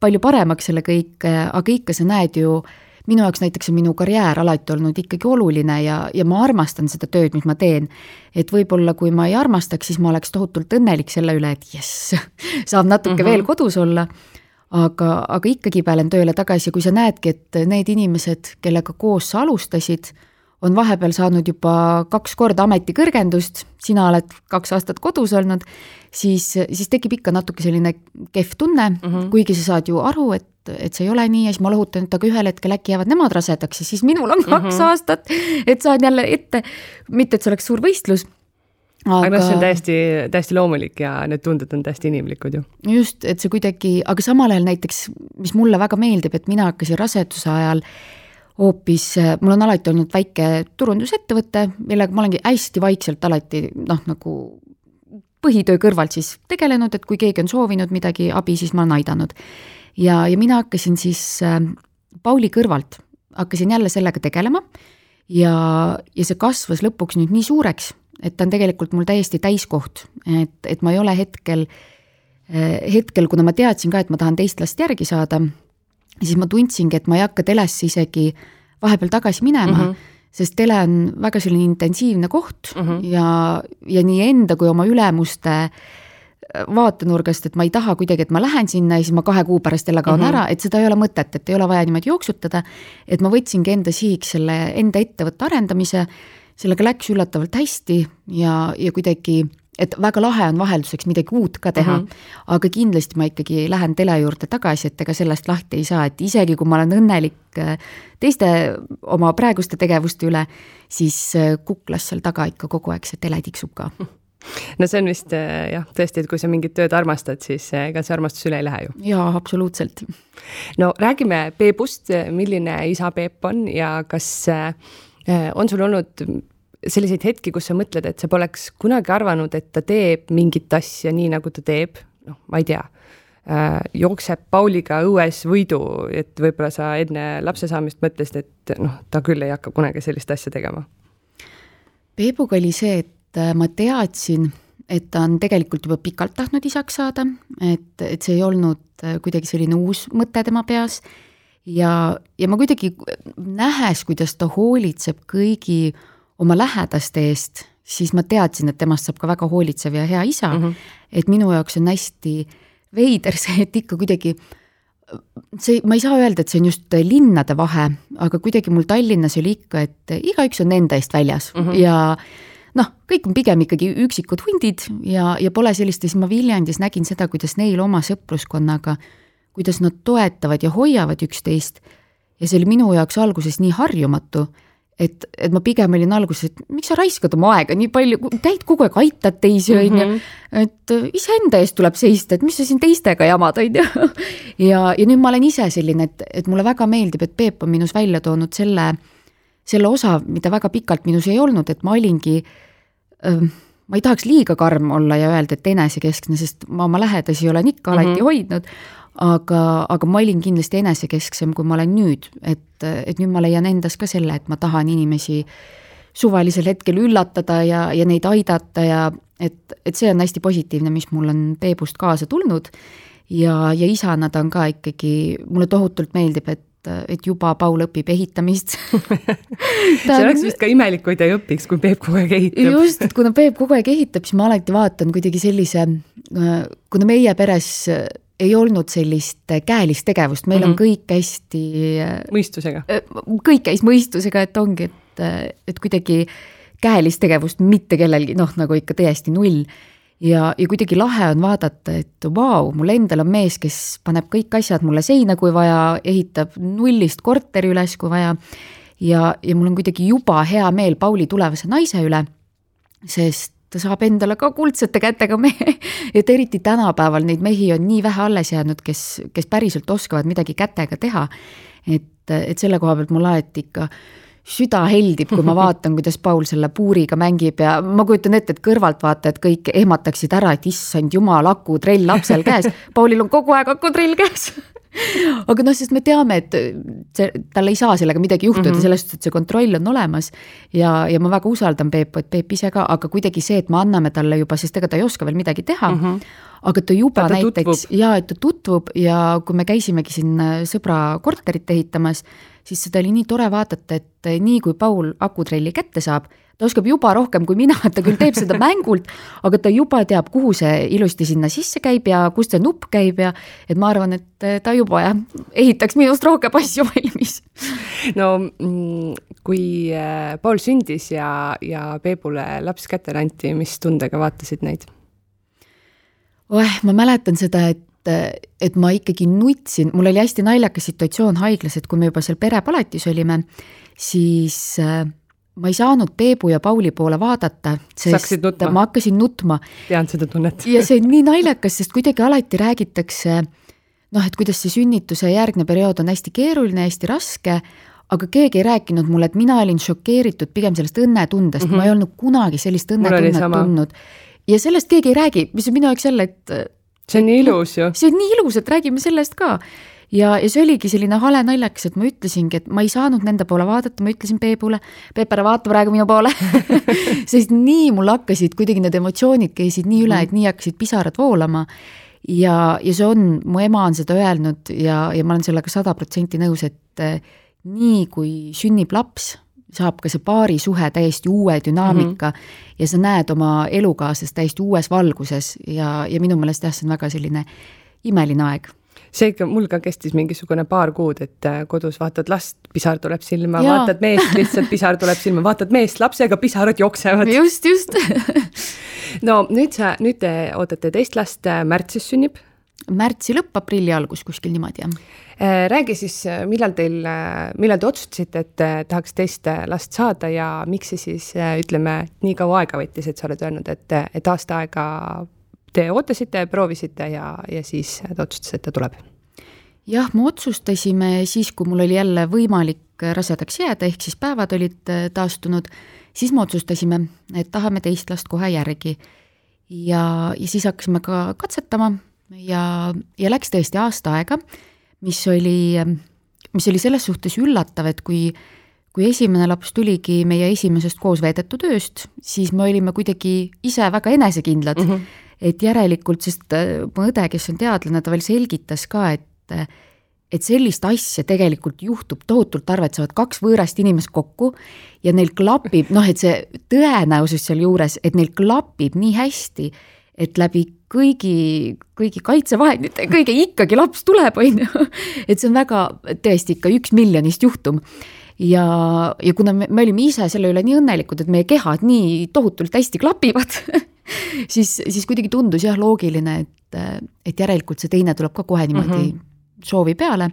palju paremaks selle kõik, aga ikka sa näed ju minu jaoks näiteks on minu karjäär alati olnud ikkagi oluline ja, ja ma armastan seda tööd, mis ma teen. et võib-olla kui ma ei armastaks, siis ma oleks tohutult õnnelik selle üle, et jess, saab natuke mm -hmm. veel kodus olla aga, aga ikkagi pealen tööle tagasi ja kui sa näedki, et need inimesed, kellega koos sa alustasid, on vahepeal saanud juba kaks korda ametikõrgendust, sina oled kaks aastat kodus olnud, siis, siis tekib ikka natuke selline kehv tunne mm, -hmm. kuigi sa saad ju aru, et, et see ei ole nii ja siis ma lohutan, et aga ühel hetkel äkki jäävad nemad rasedaks ja siis minul on kaks mm -hmm. aastat, et saan jälle ette, mitte et see oleks suur võistlus aga, aga noh, see on täiesti, täiesti loomulik ja need tunded on täiesti inimlikud ju. just, et see kuidagi, aga samal ajal näiteks, mis mulle väga meeldib, et mina hakkasin raseduse ajal hoopis, mul on alati olnud väike turundusettevõte, millega ma olengi hästi vaikselt alati noh, nagu põhitöö kõrvalt siis tegelenud, et kui keegi on soovinud midagi, abi, siis ma olen aidanud. ja, ja mina hakkasin siis äh, Pauli kõrvalt, hakkasin jälle sellega tegelema ja, ja see kasvas lõpuks nüüd nii suureks, et ta on tegelikult mul täiesti täiskoht, et, et ma ei ole hetkel äh,, hetkel, kuna ma teadsin ka, et ma tahan teist last järgi saada siis ma tundsingi, et ma ei hakka telesse isegi vahepeal tagasi minema mm, -hmm. sest tele on väga selline intensiivne koht mm -hmm. ja, ja nii enda kui oma ülemuste äh, vaatenurgast, et ma ei taha kuidagi, et ma lähen sinna ja siis ma kahe kuu pärast jälle kaon mm -hmm. ära, et seda ei ole mõtet, et ei ole vaja niimoodi jooksutada. et ma võtsingi enda sihiks selle enda ettevõtte arendamise, sellega läks üllatavalt hästi ja, ja kuidagi et väga lahe on vahelduseks midagi uut ka teha mm, -hmm. aga kindlasti ma ikkagi lähen tele juurde tagasi, et ega sellest lahti ei saa, et isegi kui ma olen õnnelik äh, teiste oma praeguste tegevuste üle, siis äh, kuklas seal taga ikka kogu aeg see tele tiksub ka no see on vist äh, jah, tõesti, et kui sa mingit tööd armastad, siis ega see armastus üle ei lähe ju. jaa, absoluutselt. no räägime Peepust, milline isa Peep on ja kas on sul olnud selliseid hetki, kus sa mõtled, et sa poleks kunagi arvanud, et ta teeb mingit asja nii, nagu ta teeb, noh, ma ei tea. Äh,, jookseb Pauliga õues võidu, et võib-olla sa enne lapse saamist mõtlesid, et noh, ta küll ei hakka kunagi sellist asja tegema? Peebuga oli see, et äh, ma teadsin, et ta on tegelikult juba pikalt tahtnud isaks saada, et, et see ei olnud äh, kuidagi selline uus mõte tema peas. Ja, ja ma kuidagi nähes, kuidas ta hoolitseb kõigi oma lähedaste eest, siis ma teadsin, et temast saab ka väga hoolitsev ja hea isa mm. -hmm. et minu jaoks on hästi veider see, et ikka kuidagi see, ma ei saa öelda, et see on just linnade vahe, aga kuidagi mul Tallinnas oli ikka, et igaüks on enda eest väljas mm -hmm. ja noh, kõik on pigem ikkagi üksikud hundid ja, ja pole sellist ja siis ma Viljandis nägin seda, kuidas neil oma sõpruskonnaga, kuidas nad toetavad ja hoiavad üksteist. ja see oli minu jaoks alguses nii harjumatu et, et ma pigem olin alguses, et miks sa raiskad oma aega nii palju, käid kogu aeg, aitad teisi, on ju, mhm. et iseenda eest tuleb seista, et mis sa siin teistega jamad, on ju. ja, ja nüüd ma olen ise selline, et, et mulle väga meeldib, et Peep on minus välja toonud selle, selle osa, mida väga pikalt minus ei olnud, et ma olingi ähm, ma ei tahaks liiga karm olla ja öelda, et enesekeskne, sest ma oma lähedasi olen ikka alati mm -hmm. hoidnud, aga, aga ma olin kindlasti enesekesksem, kui ma olen nüüd, et, et nüüd ma leian endas ka selle, et ma tahan inimesi suvalisel hetkel üllatada ja, ja neid aidata ja et, et see on hästi positiivne, mis mul on Peebust kaasa tulnud. ja, ja isana ta on ka ikkagi, mulle tohutult meeldib, et et juba Paul õpib ehitamist see oleks vist ka imelik, kui ta ei õpiks, kui Peep kogu aeg ehitab. just, et kuna Peep kogu aeg ehitab, siis ma alati vaatan kuidagi sellise, kuna meie peres ei olnud sellist käelist tegevust, meil mm -hmm. on mhm. kõik hästi. Äh, mõistusega? Äh, kõik käis mõistusega, et ongi, et, äh, et kuidagi käelist tegevust mitte kellelgi, noh, nagu ikka täiesti null. ja, ja kuidagi lahe on vaadata, et vau mul endal on mees, kes paneb kõik asjad mulle seina, kui vaja, ehitab nullist korteri üles, kui vaja. ja, ja mul on kuidagi juba hea meel Pauli tulevase naise üle, sest ta saab endale ka kuldsete kätega mehe. et eriti tänapäeval neid mehi on nii vähe alles jäänud, kes, kes päriselt oskavad midagi kätega teha. et, et selle koha pealt mul alati ikka süda heldib, kui ma vaatan, kuidas Paul selle puuriga mängib ja ma kujutan ette, et kõrvaltvaatajad kõik ehmataksid ära, et issand jumal, akutrell lapsel käes. Paulil on kogu aeg akutrell käes aga noh, sest me teame, et see, tal ei saa sellega midagi juhtuda mm -hmm. selles suhtes, et see kontroll on olemas. ja, ja ma väga usaldan Peepu, et Peep ise ka, aga kuidagi see, et me anname talle juba, sest ega ta ei oska veel midagi teha mm. -hmm aga ta juba ta, ta näiteks ja et ta tutvub ja kui me käisimegi siin sõbra korterit ehitamas, siis seda oli nii tore vaadata, et nii kui Paul akutrelli kätte saab, ta oskab juba rohkem kui mina, et ta küll teeb seda mängult, aga ta juba teab, kuhu see ilusti sinna sisse käib ja kust see nupp käib ja et ma arvan, et ta juba jah, ehitaks minust rohkem asju valmis. no mm, kui äh, Paul sündis ja, ja Peebule laps kätte anti, mis tundega vaatasid neid? oeh, ma mäletan seda, et et ma ikkagi nutsin, mul oli hästi naljakas situatsioon haiglas, et kui me juba seal perepalatis olime, siis äh, ma ei saanud Peebu ja Pauli poole vaadata, sest ma hakkasin nutma. tean seda tunnet ja see on nii naljakas, sest kuidagi alati räägitakse noh, et kuidas see sünnituse järgne periood on hästi keeruline, hästi raske, aga keegi ei rääkinud mulle, et mina olin šokeeritud pigem sellest õnnetundest mm, -hmm. ma ei olnud kunagi sellist õnnetunnet tundnud. ja sellest keegi ei räägi, mis on minu jaoks jälle, et see on nii ilus ju. see on nii ilus, et räägime sellest ka ja, ja see oligi selline hale naljakas, et ma ütlesingi, et ma ei saanud nende poole vaadata, ma ütlesin Peebule, Peep, ära vaata praegu minu poole sest nii mul hakkasid kuidagi need emotsioonid käisid nii üle, et nii hakkasid pisarad voolama. ja, ja see on, mu ema on seda öelnud ja, ja ma olen sellega sada protsenti nõus, et eh, nii kui sünnib laps, saab ka see paarisuhe täiesti uue dünaamika mm -hmm. ja sa näed oma elukaaslast täiesti uues valguses ja, ja minu meelest jah, see on väga selline imeline aeg see ikka, mul ka kestis mingisugune paar kuud, et äh, kodus vaatad last, pisar tuleb silma, vaatad meest, lihtsalt pisar tuleb silma, vaatad meest lapsega, pisarad jooksevad. just, just no nüüd sa, nüüd te ootate teist last, äh, märtsis sünnib? Märtsi lõpp, aprilli algus, kuskil niimoodi, jah. Äh, räägi siis, millal teil, millal te otsustasite, et tahaks teist last saada ja miks see siis, ütleme, nii kaua aega võttis, et sa oled öelnud, et, et aasta aega te ootasite, proovisite ja, ja siis ta otsustas, et ta tuleb? jah, me otsustasime siis, kui mul oli jälle võimalik rasedaks jääda, ehk siis päevad olid äh, taastunud, siis me otsustasime, et tahame teist last kohe järgi. ja, ja siis hakkasime ka katsetama ja, ja läks tõesti aasta aega, mis oli, mis oli selles suhtes üllatav, et kui kui esimene laps tuligi meie esimesest koos veedetud ööst, siis me olime kuidagi ise väga enesekindlad mm. -hmm et järelikult, sest äh, mu õde, kes on teadlane, ta veel selgitas ka, et et sellist asja tegelikult juhtub tohutult harva, et saavad kaks võõrast inimest kokku ja neil klapib, noh, et see tõenäosus sealjuures, et neil klapib nii hästi, et läbi kõigi, kõigi kaitsevahendite, kõige ikkagi laps tuleb, on ju. et see on väga tõesti ikka üks miljonist juhtum ja, ja kuna me, me olime ise selle üle nii õnnelikud, et meie kehad nii tohutult hästi klapivad siis, siis kuidagi tundus jah loogiline, et, et järelikult see teine tuleb ka kohe niimoodi mm -hmm. soovi peale.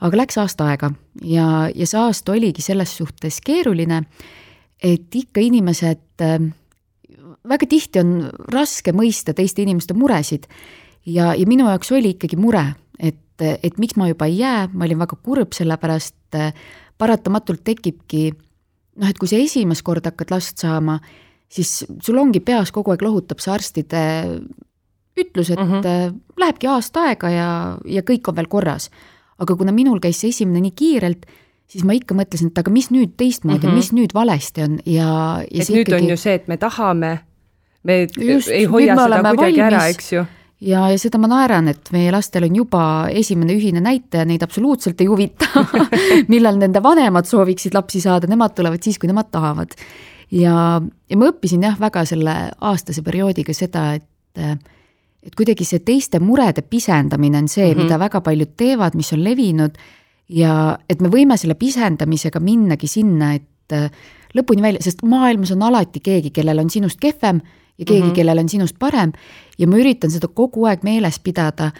aga läks aasta aega ja, ja see aasta oligi selles suhtes keeruline, et ikka inimesed, väga tihti on raske mõista teiste inimeste muresid ja, ja minu jaoks oli ikkagi mure, et, et miks ma juba ei jää, ma olin väga kurb, sellepärast paratamatult tekibki noh, et kui sa esimest korda hakkad last saama, siis sul ongi peas kogu aeg lohutab see arstide ütlus, et mm -hmm. lähebki aasta aega ja, ja kõik on veel korras. aga kuna minul käis see esimene nii kiirelt, siis ma ikka mõtlesin, et aga mis nüüd teistmoodi mm, -hmm. mis nüüd valesti on ja, ja et nüüd ikkagi... on ju see, et me tahame, me Just, ei hoia seda kuidagi valmis. ära, eks ju ja, ja seda ma naeran, et meie lastel on juba esimene ühine näitaja, neid absoluutselt ei huvita millal nende vanemad sooviksid lapsi saada, nemad tulevad siis, kui nemad tahavad ja, ja ma õppisin jah, väga selle aastase perioodiga seda, et et kuidagi see teiste murede pisendamine on see mm, -hmm. mida väga paljud teevad, mis on levinud ja et me võime selle pisendamisega minnagi sinna, et lõpuni välja, sest maailmas on alati keegi, kellel on sinust kehvem ja keegi mm, -hmm. kellel on sinust parem ja ma üritan seda kogu aeg meeles pidada,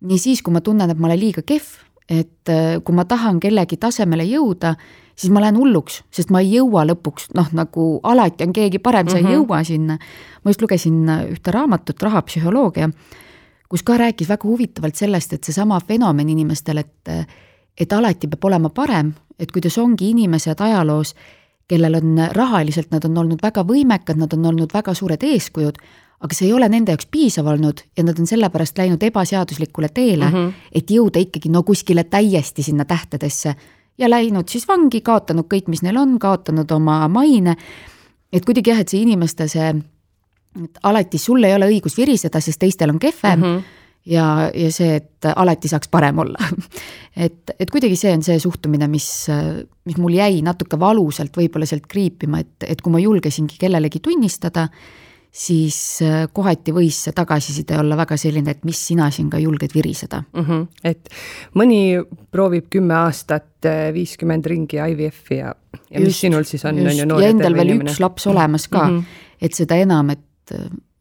nii siis, kui ma tunnen, et ma olen liiga kehv et äh, kui ma tahan kellegi tasemele jõuda, siis ma lähen hulluks, sest ma ei jõua lõpuks, noh, nagu alati on keegi parem, sa mm -hmm. ei mhm. jõua sinna. ma just lugesin ühte raamatut, Rahapsühholoogia, kus ka rääkis väga huvitavalt sellest, et seesama fenomen inimestel, et et alati peab olema parem, et kuidas ongi inimesed ajaloos, kellel on rahaliselt, nad on olnud väga võimekad, nad on olnud väga suured eeskujud, aga see ei ole nende jaoks piisav olnud ja nad on sellepärast läinud ebaseaduslikule teele mm, -hmm. et jõuda ikkagi no kuskile täiesti sinna tähtedesse ja läinud siis vangi, kaotanud kõik, mis neil on, kaotanud oma maine. et kuidagi jah, et see inimeste see, et alati sul ei ole õigus viriseda, sest teistel on kehvem mm. -hmm ja, ja see, et alati saaks parem olla et, et kuidagi see on see suhtumine, mis, mis mul jäi natuke valusalt võib-olla sealt kriipima, et, et kui ma julgesingi kellelegi tunnistada, siis äh, kohati võis see tagasiside olla väga selline, et mis sina siin ka julged viriseda mm. -hmm. et mõni proovib kümme aastat äh, viiskümmend ringi IVF-i ja, ja just, mis sinul siis on, on ju noor ja endal veel inimene. üks laps olemas ka mm, -hmm. et seda enam, et,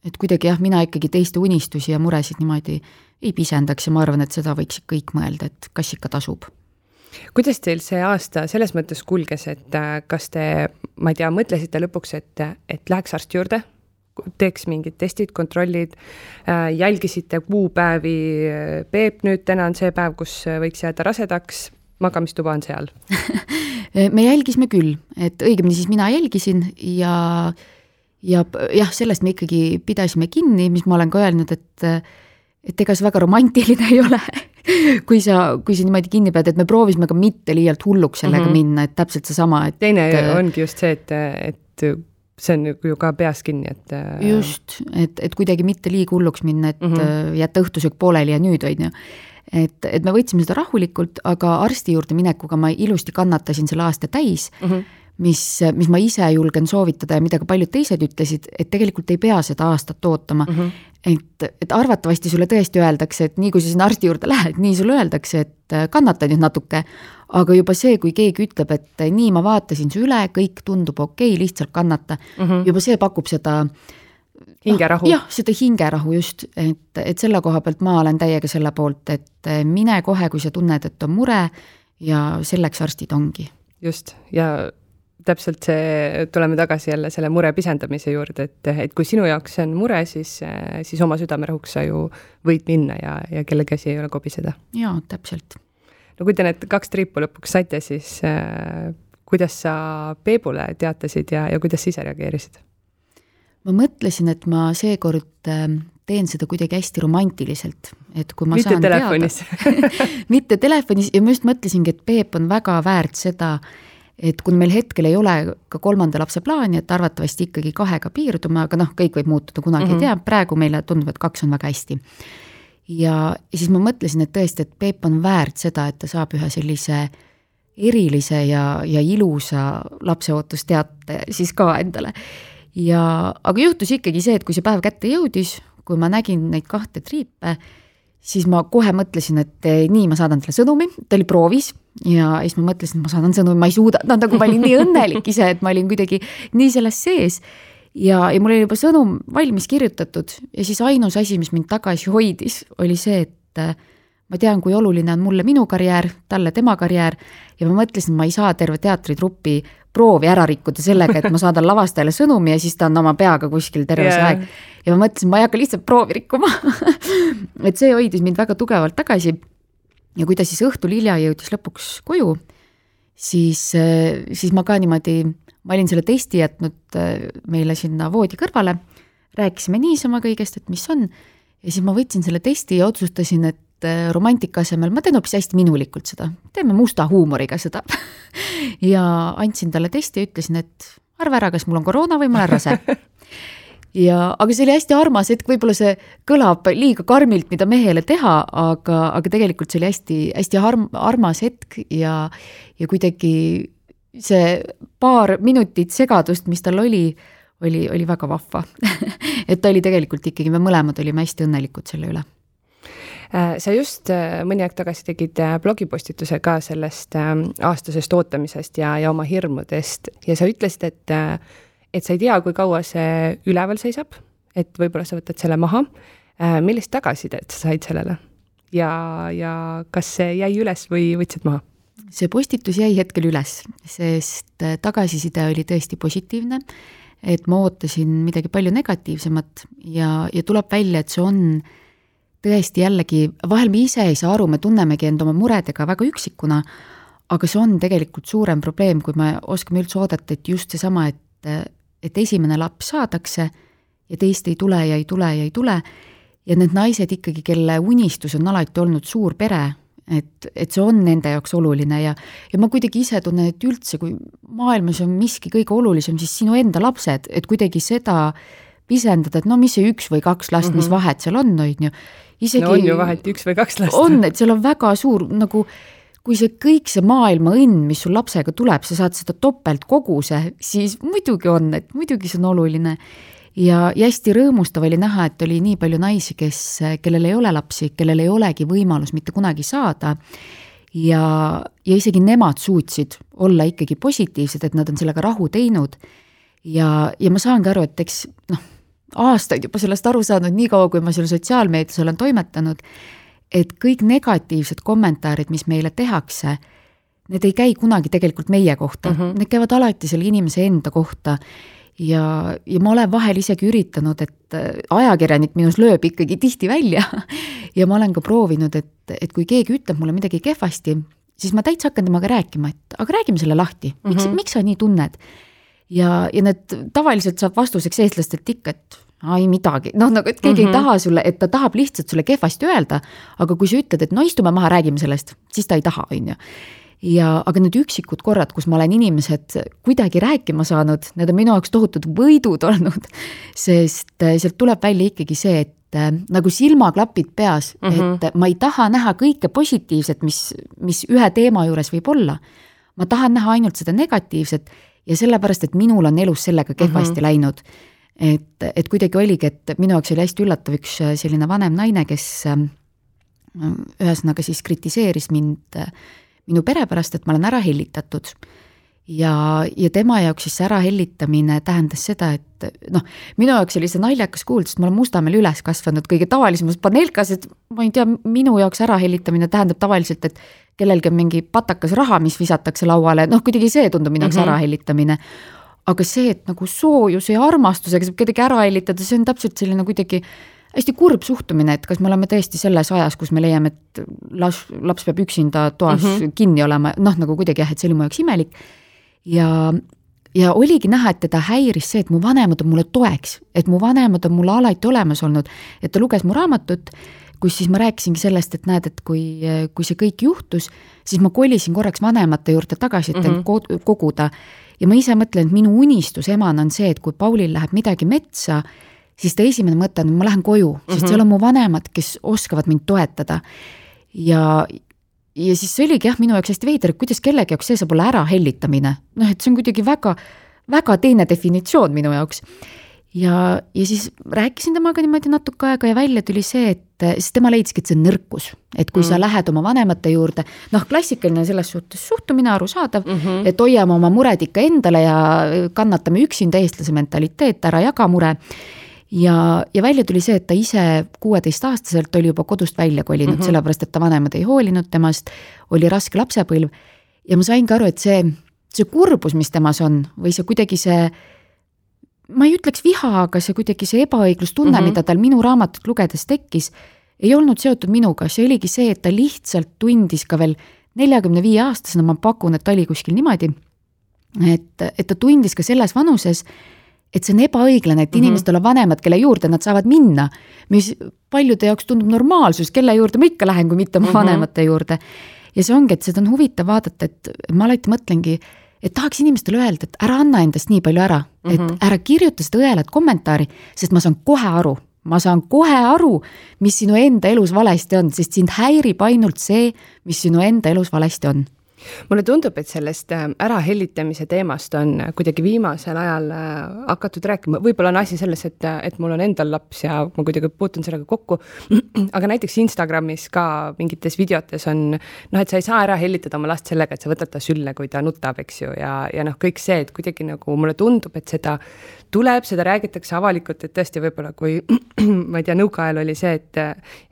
et kuidagi jah, mina ikkagi teiste unistusi ja muresid niimoodi ei pisendaks ja ma arvan, et seda võiksid kõik mõelda, et kas ikka tasub. Kuidas teil see aasta selles mõttes kulges, et äh, kas te, ma ei tea, mõtlesite lõpuks, et, et läheks arsti juurde teeks mingid testid, kontrollid, äh, jälgisite kuupäevi, Peep, nüüd täna on see päev, kus võiks jääda rasedaks, magamistuba on seal? Me jälgisime küll, et õigemini siis mina jälgisin ja ja jah, sellest me ikkagi pidasime kinni, mis ma olen ka öelnud, et et ega see väga romantiline ei ole kui sa, kui sa niimoodi kinni pead, et me proovisime ka mitte liialt hulluks sellega mm -hmm. minna, et täpselt seesama, et teine ongi just see, et, et see on ju ka peas kinni, et. Äh, just, et, et kuidagi mitte liiga hulluks minna, et mm -hmm. jätta õhtusöök pooleli ja nüüd, on ju. et, et me võtsime seda rahulikult, aga arsti juurde minekuga ma ilusti kannatasin selle aasta täis mm. -hmm mis, mis ma ise julgen soovitada ja mida ka paljud teised ütlesid, et tegelikult ei pea seda aastat ootama mm. -hmm. et, et arvatavasti sulle tõesti öeldakse, et nii kui sa sinna arsti juurde lähed, nii sulle öeldakse, et äh, kannata nüüd natuke, aga juba see, kui keegi ütleb, et nii, ma vaatasin su üle, kõik tundub okei okay,, lihtsalt kannata mm, -hmm. juba see pakub seda hingerahu no,. jah, seda hingerahu just, et, et selle koha pealt ma olen täiega selle poolt, et mine kohe, kui sa tunned, et on mure ja selleks arstid ongi. just, ja täpselt see, tuleme tagasi jälle selle mure pisendamise juurde, et, et kui sinu jaoks see on mure, siis, siis oma südamerahuks sa ju võid minna ja, ja kellegi asi ei ole kobiseda. jaa, täpselt no kui te need kaks triipu lõpuks saite, siis äh, kuidas sa Peebule teatasid ja, ja kuidas sa ise reageerisid? ma mõtlesin, et ma seekord äh, teen seda kuidagi hästi romantiliselt, et kui ma mitte saan telefonis mitte telefonis ja ma just mõtlesingi, et Peep on väga väärt seda, et kuna meil hetkel ei ole ka kolmanda lapse plaani, et arvatavasti ikkagi kahega piirdume, aga noh, kõik võib muutuda, kunagi mm -hmm. ei mhm. tea, praegu meile tundub, et kaks on väga hästi ja, siis ma mõtlesin, et tõesti, et Peep on väärt seda, et ta saab ühe sellise erilise ja, ja ilusa lapseootusteate siis ka endale. ja, aga juhtus ikkagi see, et kui see päev kätte jõudis, kui ma nägin neid kahte triipe, siis ma kohe mõtlesin, et nii, ma saadan talle sõnumi, ta oli proovis ja siis ma mõtlesin, et ma saadan sõnumi, ma ei suuda, no nagu ma olin nii õnnelik ise, et ma olin kuidagi nii selles sees ja, ja mul oli juba sõnum valmis kirjutatud ja siis ainus asi, mis mind tagasi hoidis, oli see, et äh, ma tean, kui oluline on mulle minu karjäär, talle tema karjäär ja ma mõtlesin, et ma ei saa terve teatritruppi proovi ära rikkuda sellega, et ma saadan lavastajale sõnumi ja siis ta on oma peaga kuskil terve see yeah. aeg. ja ma mõtlesin, ma ei hakka lihtsalt proovi rikkuma et see hoidis mind väga tugevalt tagasi. Ja kui ta siis õhtul hilja jõudis lõpuks koju, siis, siis ma ka niimoodi ma olin selle testi jätnud meile sinna voodi kõrvale, rääkisime niisama kõigest, et mis on, ja siis ma võtsin selle testi ja otsustasin, et äh, romantika asemel ma teen hoopis hästi minulikult seda, teeme musta huumoriga seda. Ja andsin talle testi ja ütlesin, et arva ära, kas mul on koroona või ma olen rase ja, aga see oli hästi armas hetk, võib-olla see kõlab liiga karmilt, mida mehele teha, aga, aga tegelikult see oli hästi-hästi arm, armas hetk ja, ja kuidagi see paar minutit segadust, mis tal oli, oli, oli väga vahva. Et ta oli tegelikult ikkagi, me mõlemad olime hästi õnnelikud selle üle. Äh, sa just äh, mõni aeg tagasi tegid äh, blogipostituse ka sellest aastasest ootamisest ja, ja oma hirmudest. Ja sa ütlesid, et, et sa ei tea, kui kaua see üleval seisab, et võib-olla sa võtad selle maha. millist tagasisidet sa said sellele ja, ja kas see jäi üles või võtsid maha? see postitus jäi hetkel üles, sest äh, tagasiside oli tõesti positiivne, et ma ootasin midagi palju negatiivsemat ja, ja tuleb välja, et see on tõesti jällegi, vahel me ise ei saa aru, me tunnemegi end oma muredega väga üksikuna, aga see on tegelikult suurem probleem, kui me oskame üldse oodata, et just seesama, et, et esimene laps saadakse ja teist ei tule ja ei tule ja ei tule ja need naised ikkagi, kelle unistus on alati olnud suur pere, et, et see on nende jaoks oluline ja, ja ma kuidagi ise tunnen, et üldse, kui maailmas on miski kõige olulisem, siis sinu enda lapsed, et kuidagi seda pisendada, et no mis see üks või kaks last mm, -hmm. mis mhm. vahet seal on, on ju. isegi no on ju vahet üks või kaks last. on, et seal on väga suur nagu kui see kõik see maailma õnn, mis sul lapsega tuleb, sa saad seda topeltkoguse, siis muidugi on, et muidugi see on oluline ja, ja hästi rõõmustav oli näha, et oli nii palju naisi, kes, kellel ei ole lapsi, kellel ei olegi võimalus mitte kunagi saada. ja, ja isegi nemad suutsid olla ikkagi positiivsed, et nad on sellega rahu teinud. ja, ja ma saangi aru, et eks noh, aastaid juba sellest aru saanud, niikaua kui ma seal sotsiaalmeedias olen toimetanud, et kõik negatiivsed kommentaarid, mis meile tehakse, need ei käi kunagi tegelikult meie kohta mm, -hmm. need käivad alati selle inimese enda kohta ja, ja ma olen vahel isegi üritanud, et äh, ajakirjanik minus lööb ikkagi tihti välja ja ma olen ka proovinud, et, et kui keegi ütleb mulle midagi kehvasti, siis ma täitsa hakkan temaga rääkima, et aga räägime selle lahti, miks mm, -hmm. miks sa nii tunned? ja, ja need tavaliselt saab vastuseks eestlastelt ikka, et ai midagi, noh nagu, et keegi mm -hmm. ei mhm. taha sulle, et ta tahab lihtsalt sulle kehvasti öelda, aga kui sa ütled, et no istume maha, räägime sellest, siis ta ei taha, on ju ja, aga need üksikud korrad, kus ma olen inimesed kuidagi rääkima saanud, need on minu jaoks tohutud võidud olnud, sest äh, sealt tuleb välja ikkagi see, et äh, nagu silmaklapid peas mm, -hmm. et ma ei taha näha kõike positiivset, mis, mis ühe teema juures võib olla. ma tahan näha ainult seda negatiivset ja sellepärast, et minul on elus sellega kehvasti mm -hmm. läinud. Et, et kuidagi oligi, et minu jaoks oli hästi üllatav üks äh, selline vanem naine, kes ühesõnaga siis kritiseeris mind minu pere pärast, et ma olen ära hellitatud. ja, ja tema jaoks siis see ärahellitamine tähendas seda, et noh, minu jaoks oli see naljakas kuulda, sest ma olen Mustamäel üles kasvanud kõige tavalisemas panelkas, et ma ei tea, minu jaoks ärahellitamine tähendab tavaliselt, et kellelgi on mingi patakas raha, mis visatakse lauale, noh, kuidagi see tundub minu jaoks mm -hmm. ärahellitamine aga see, et nagu soojuse ja armastusega saab kedagi ära hellitada, see on täpselt selline kuidagi hästi kurb suhtumine, et kas me oleme tõesti selles ajas, kus me leiame, et las, laps peab üksinda toas mm -hmm. kinni olema, noh, nagu kuidagi jah, et see oli mu jaoks imelik. ja, ja oligi näha, et teda häiris see, et mu vanemad on mulle toeks, et mu vanemad on mulle alati olemas olnud, et ta luges mu raamatut, kus siis ma rääkisingi sellest, et näed, et kui, kui see kõik juhtus, siis ma kolisin korraks vanemate juurde tagasi, et end mm -hmm. koguda. Ja ma ise mõtlen, et minu unistus emana on see, et kui Paulil läheb midagi metsa, siis ta esimene mõte on, ma lähen koju, sest mm -hmm. seal on mu vanemad, kes oskavad mind toetada. ja, ja siis see oligi jah, minu jaoks hästi veider, et kuidas kellegi jaoks see saab olla ärahellitamine. noh, et see on kuidagi väga, väga teine definitsioon minu jaoks. Ja, ja siis rääkisin temaga niimoodi natuke aega ja välja tuli see, et siis tema leidski, et see on nõrkus. et kui mm. sa lähed oma vanemate juurde, noh, klassikaline selles suhtes suhtumine, arusaadav mm, -hmm. et hoiame oma mured ikka endale ja kannatame üksinda, eestlase mentaliteet, ära jaga mure ja, ja välja tuli see, et ta ise kuueteistaastaselt oli juba kodust välja kolinud mm, -hmm. sellepärast et ta vanemad ei hoolinud temast, oli raske lapsepõlv ja ma saingi aru, et see, see kurbus, mis temas on või see kuidagi see ma ei ütleks viha, aga see kuidagi see ebaõiglustunne mm, -hmm. mida tal minu raamatut lugedes tekkis, ei olnud seotud minuga, see oligi see, et ta lihtsalt tundis ka veel neljakümne viie aastasena, ma pakun, et ta oli kuskil niimoodi, et, et ta tundis ka selles vanuses, et see on ebaõiglane, et mm -hmm. inimestel on vanemad, kelle juurde nad saavad minna, mis paljude jaoks tundub normaalsus, kelle juurde ma ikka lähen, kui mitte oma mm -hmm. vanemate juurde. ja see ongi, et seda on huvitav vaadata, et ma alati mõtlengi, et tahaks inimestele öelda, et ära anna endast nii palju ära mm, -hmm. et mhm. ära kirjuta seda õelat kommentaari, sest ma saan kohe aru, ma saan kohe aru, mis sinu enda elus valesti on, sest sind häirib ainult see, mis sinu enda elus valesti on mulle tundub, et sellest äh, ärahellitamise teemast on kuidagi viimasel ajal äh, hakatud rääkima, võib-olla on asi selles, et, et mul on endal laps ja ma kuidagi puutun sellega kokku, aga näiteks Instagramis ka mingites videotes on noh, et sa ei saa ära hellitada oma last sellega, et sa võtad ta sülle, kui ta nutab, eks ju, ja, ja noh, kõik see, et kuidagi nagu mulle tundub, et seda tuleb, seda räägitakse avalikult, et tõesti võib-olla kui ma ei tea, nõukaajal oli see, et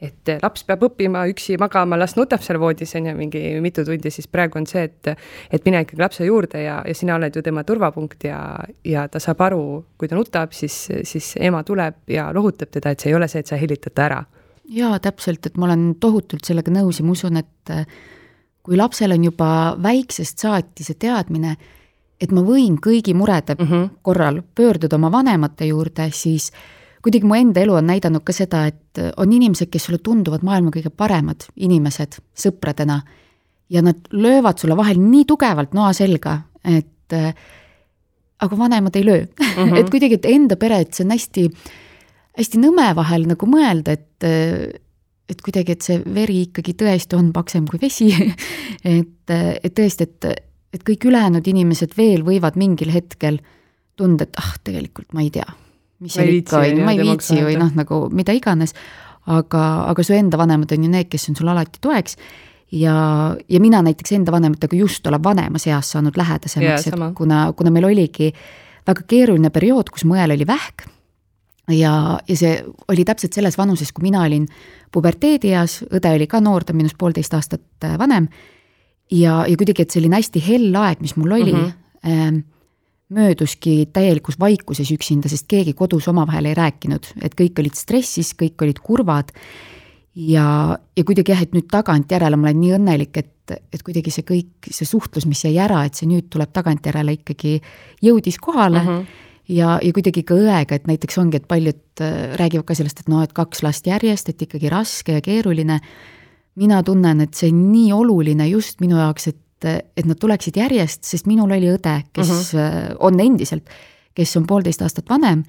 et laps peab õppima üksi magama, las nutab seal voodis, on ju, mingi mitu tundi, siis praegu on see, et et mine ikkagi lapse juurde ja, ja sina oled ju tema turvapunkt ja, ja ta saab aru, kui ta nutab, siis, siis ema tuleb ja lohutab teda, et see ei ole see, et sa hellitad ta ära. jaa, täpselt, et ma olen tohutult sellega nõus ja ma usun, et kui lapsel on juba väiksest saati see teadmine, et ma võin kõigi murede mm -hmm. korral pöörduda oma vanemate juurde, siis kuidagi mu enda elu on näidanud ka seda, et on inimesed, kes sulle tunduvad maailma kõige paremad inimesed sõpradena ja nad löövad sulle vahel nii tugevalt noa selga, et aga vanemad ei löö mm. -hmm. et kuidagi, et enda pere, et see on hästi, hästi nõme vahel nagu mõelda, et et kuidagi, et see veri ikkagi tõesti on paksem kui vesi et, et tõesti, et et kõik ülejäänud inimesed veel võivad mingil hetkel tunda, et ah, tegelikult ma ei tea, mis seal ikka on, ma ei viitsi või noh, nagu mida iganes, aga, aga su enda vanemad on ju need, kes on sul alati toeks. Ja, ja mina näiteks enda vanematega just olen vanemas eas saanud lähedasemaks, et kuna, kuna meil oligi väga keeruline periood, kus mu õel oli vähk. Ja, ja see oli täpselt selles vanuses, kui mina olin puberteedieas, õde oli ka noor, ta on minust poolteist aastat äh, vanem ja, ja kuidagi, et selline hästi hell aeg, mis mul oli mm, -hmm. mööduski täielikus vaikuses üksinda, sest keegi kodus omavahel ei rääkinud, et kõik olid stressis, kõik olid kurvad. ja, ja kuidagi jah, et nüüd tagantjärele ma olen nii õnnelik, et, et kuidagi see kõik, see suhtlus, mis jäi ära, et see nüüd tuleb tagantjärele ikkagi jõudis kohale mm. -hmm ja, ja kuidagi ka õega, et näiteks ongi, et paljud äh, räägivad ka sellest, et noh, et kaks last järjest, et ikkagi raske ja keeruline mina tunnen, et see on nii oluline just minu jaoks, et, et nad tuleksid järjest, sest minul oli õde, kes uh mhm. -huh. on endiselt, kes on poolteist aastat vanem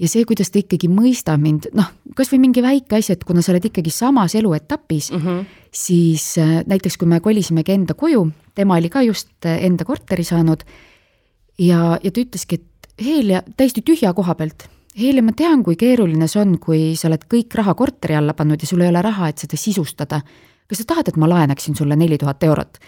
ja see, kuidas ta ikkagi mõistab mind, noh, kas või mingi väike asi, et kuna sa oled ikkagi samas eluetapis mm, -hmm. siis äh, näiteks kui me kolisimegi enda koju, tema oli ka just äh, enda korteri saanud ja, ja ta ütleski, et Helja, täiesti tühja koha pealt Heili, ma tean, kui keeruline see on, kui sa oled kõik raha korteri alla pannud ja sul ei ole raha, et seda sisustada. kas sa tahad, et ma laenaksin sulle neli tuhat eurot?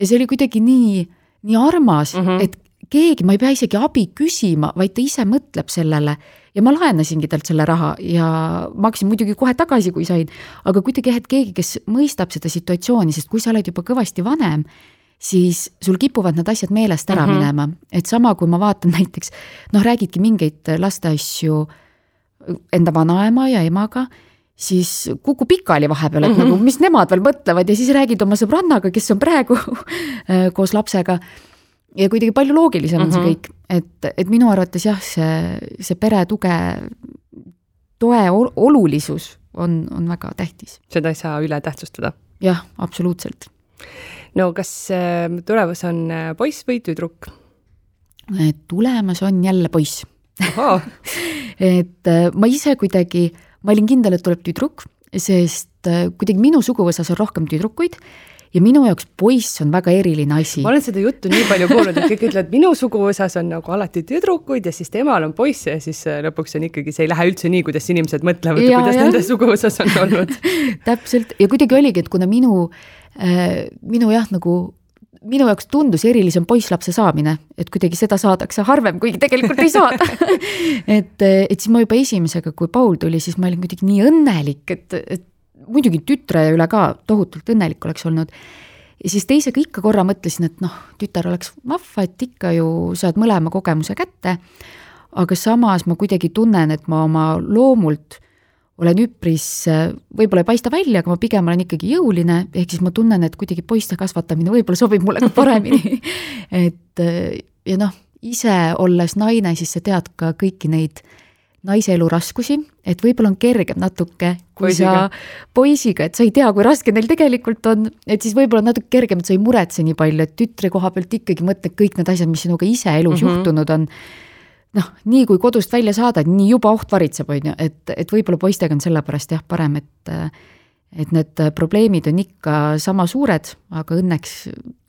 ja see oli kuidagi nii, nii armas mm, -hmm. et keegi, ma ei pea isegi abi küsima, vaid ta ise mõtleb sellele ja ma laenasingi talt selle raha ja maksin muidugi kohe tagasi, kui sain, aga kuidagi jah, et keegi, kes mõistab seda situatsiooni, sest kui sa oled juba kõvasti vanem, siis sul kipuvad need asjad meelest ära mm -hmm. minema, et sama, kui ma vaatan näiteks noh, räägidki mingeid lasteasju enda vanaema ja emaga, siis kukub pikali vahepeal, et mm -hmm. nagu mis nemad veel mõtlevad ja siis räägid oma sõbrannaga, kes on praegu koos lapsega. ja kuidagi palju loogilisem on mm -hmm. see mhm. kõik, et, et minu arvates jah, see, see pere tuge, toe olulisus on, on väga tähtis. seda ei saa üle tähtsustada. jah, absoluutselt no kas äh, tulemas on äh, poiss või tüdruk? tulemas on jälle poiss et äh, ma ise kuidagi, ma olin kindel, et tuleb tüdruk, sest kuidagi minu suguvõsas on rohkem tüdrukuid ja minu jaoks poiss on väga eriline asi. ma olen seda juttu nii palju kuulnud, et kõik ütlevad, minu suguvõsas on nagu alati tüdrukuid ja siis temal on poiss ja siis lõpuks on ikkagi, see ei lähe üldse nii, kuidas inimesed mõtlevad, kuidas ja. nende suguvõsas on olnud täpselt ja kuidagi oligi, et kuna minu Äh, minu jah, nagu minu jaoks tundus erilisem poisslapse saamine, et kuidagi seda saadakse harvem, kuigi tegelikult ei saada et, et siis ma juba esimesega, kui Paul tuli, siis ma olin kuidagi nii õnnelik, et, et muidugi tütre üle ka tohutult õnnelik oleks olnud. ja siis teisega ikka korra mõtlesin, et noh, tütar oleks vahva, et ikka ju saad mõlema kogemuse kätte. aga samas ma kuidagi tunnen, et ma oma loomult olen üpris, võib-olla ei paista välja, aga ma pigem olen ikkagi jõuline, ehk siis ma tunnen, et kuidagi poiste kasvatamine võib-olla sobib mulle ka paremini et ja noh, ise olles naine, siis sa tead ka kõiki neid naise elu raskusi, et võib-olla on kergem natuke, kui poisiga. sa poisiga, et sa ei tea, kui raske neil tegelikult on, et siis võib-olla natuke kergem, et sa ei muretse nii palju, et tütre koha pealt ikkagi mõtled kõik need asjad, mis sinuga ise elus mm -hmm. juhtunud on noh, nii kui kodust välja saadad, nii juba oht varitseb, on ju, et, et võib-olla poistega on sellepärast jah, parem, et et need probleemid on ikka sama suured, aga õnneks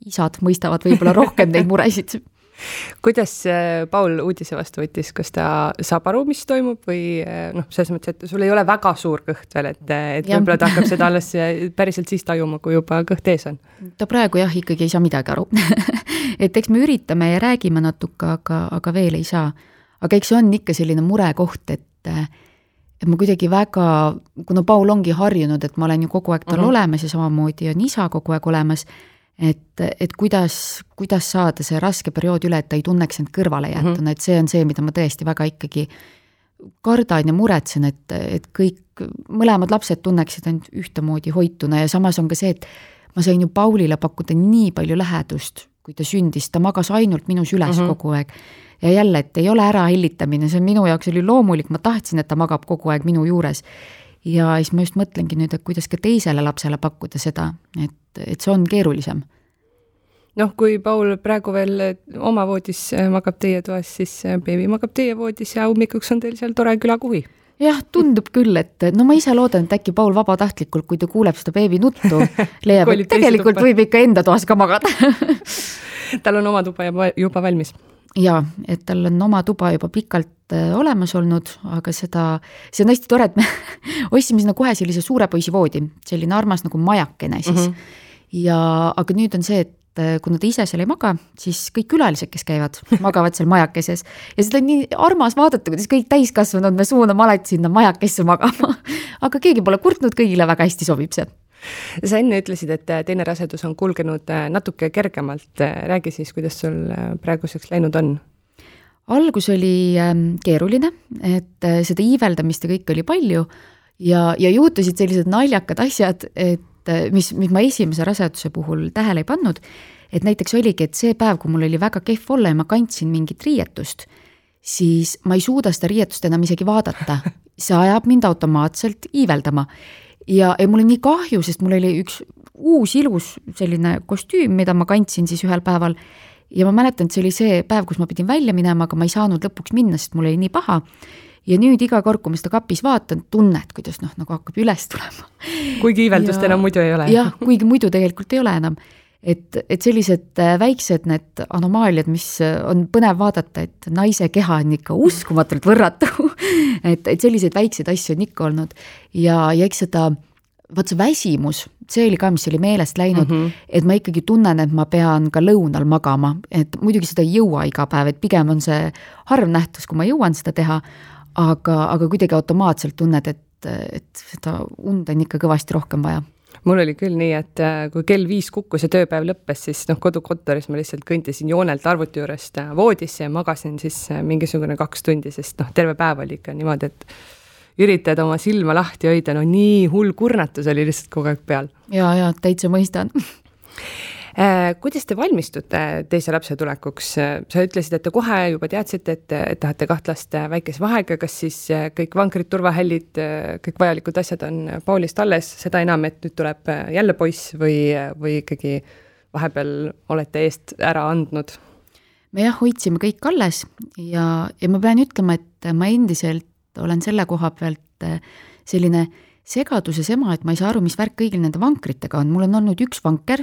isad mõistavad võib-olla rohkem neid muresid kuidas äh, Paul uudise vastu võttis, kas ta saab aru, mis toimub või äh, noh, selles mõttes, et sul ei ole väga suur kõht veel, et, et võib-olla ta hakkab seda alles äh, päriselt siis tajuma, kui juba kõht ees on? ta praegu jah, ikkagi ei saa midagi aru et eks me üritame ja räägime natuke, aga, aga veel ei saa. Aga eks see on ikka selline murekoht, et et ma kuidagi väga, kuna Paul ongi harjunud, et ma olen ju kogu aeg tal mhm. -huh. olemas ja samamoodi on isa kogu aeg olemas et, et kuidas, kuidas saada see raske periood üle, et ta ei tunneks end kõrvale jäetuna mm, -hmm. et see on see, mida ma tõesti väga ikkagi kardan ja muretsen, et, et kõik, mõlemad lapsed tunneksid end ühtemoodi hoituna ja samas on ka see, et ma sain ju Paulile pakkuda nii palju lähedust, kui ta sündis, ta magas ainult minus üles mm -hmm. kogu aeg. Ja jälle, et ei ole ärahellitamine, see minu jaoks oli loomulik, ma tahtsin, et ta magab kogu aeg minu juures. ja siis ma just mõtlengi nüüd, et kuidas ka teisele lapsele pakkuda seda, et et see on keerulisem noh, kui Paul praegu veel oma voodis äh, magab teie toas, siis äh, beebi magab teie voodis ja hommikuks on teil seal tore külakuhi. jah, tundub küll, et no ma ise loodan, et äkki Paul vabatahtlikult, kui ta kuuleb seda beebi nuttu, leiab, et tegelikult võib ikka enda toas ka magada tal on oma tuba juba, juba valmis? Jaa, et tal on oma tuba juba pikalt äh, olemas olnud, aga seda, see on hästi tore, et me ostsime sinna kohe sellise suure poisi voodi, selline armas nagu majakene siis mm. -hmm. ja, aga nüüd on see, et äh, kuna ta ise seal ei maga, siis kõik külalised, kes käivad, magavad seal majakeses. ja seda on nii armas vaadata, kuidas kõik täiskasvanud, me suuname alati sinna majakesse magama. aga keegi pole kurtnud, kõigile väga hästi sobib see sa enne ütlesid, et teine rasedus on kulgenud äh, natuke kergemalt, räägi siis, kuidas sul äh, praeguseks läinud on? algus oli ähm, keeruline, et äh, seda iiveldamist ja kõike oli palju ja, ja juhtusid sellised naljakad asjad, et mis, mis ma esimese raseduse puhul tähele ei pannud, et näiteks oligi, et see päev, kui mul oli väga kehv olla ja ma kandsin mingit riietust, siis ma ei suuda seda riietust enam isegi vaadata. see ajab mind automaatselt iiveldama ja, ja mul on nii kahju, sest mul oli üks uus ilus selline kostüüm, mida ma kandsin siis ühel päeval ja ma mäletan, et see oli see päev, kus ma pidin välja minema, aga ma ei saanud lõpuks minna, sest mul oli nii paha. ja nüüd iga kord, kui ma seda kapis vaatan, tunned, kuidas noh, nagu hakkab üles tulema. kuigi iiveldust enam muidu ei ole. jah, kuigi muidu tegelikult ei ole enam et, et sellised äh, väiksed need anomaaliad, mis äh, on põnev vaadata, et naise keha on ikka uskumatult võrratu et, et selliseid väikseid asju on ikka olnud ja, ja eks seda, vot see väsimus, see oli ka, mis oli meelest läinud mm, -hmm. et ma ikkagi tunnen, et ma pean ka lõunal magama, et muidugi seda ei jõua iga päev, et pigem on see harv nähtus, kui ma jõuan seda teha, aga, aga kuidagi automaatselt tunned, et, et seda und on ikka kõvasti rohkem vaja mul oli küll nii, et äh, kui kell viis kukkus ja tööpäev lõppes, siis noh, kodukontoris ma lihtsalt kõndisin joonelt arvuti juurest äh, voodisse ja magasin siis äh, mingisugune kaks tundi, sest noh, terve päev oli ikka niimoodi, et üritad oma silma lahti hoida, no nii hull kurnatus oli lihtsalt kogu aeg peal. ja, ja täitsa mõistan kuidas te valmistute teise lapse tulekuks? sa ütlesid, et te kohe juba teadsite, et, et tahate kaht last väikese vahega, kas siis äh, kõik vankrid, turvahällid, äh, kõik vajalikud asjad on Paulist alles, seda enam, et nüüd tuleb jälle poiss või, või ikkagi vahepeal olete eest ära andnud? me jah, hoidsime kõik alles ja, ja ma pean ütlema, et ma endiselt olen selle koha pealt selline segaduses ema, et ma ei saa aru, mis värk kõigil nende vankritega on, mul on olnud üks vanker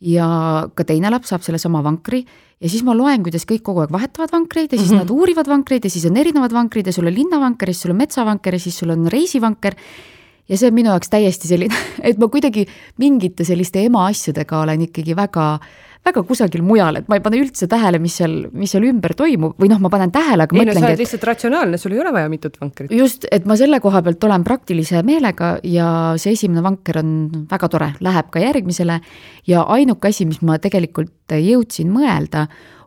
ja ka teine laps saab sellesama vankri ja siis ma loen, kuidas kõik kogu aeg vahetavad vankreid ja siis mm -hmm. nad uurivad vankreid ja siis on erinevad vankrid ja sul on linnavanker ja siis sul on metsavanker ja siis sul on reisivanker. ja see on minu jaoks täiesti selline, et ma kuidagi mingite selliste ema asjadega olen ikkagi väga äh, väga kusagil mujal, et ma ei pane üldse tähele, mis seal, mis seal ümber toimub või noh, ma panen tähele, aga ei mõtlengi, no sa oled lihtsalt ratsionaalne, sul ei ole vaja mitut vankrit. just, et ma selle koha pealt olen praktilise meelega ja see esimene vanker on väga tore, läheb ka järgmisele ja ainuke asi, mis ma tegelikult jõudsin mõelda,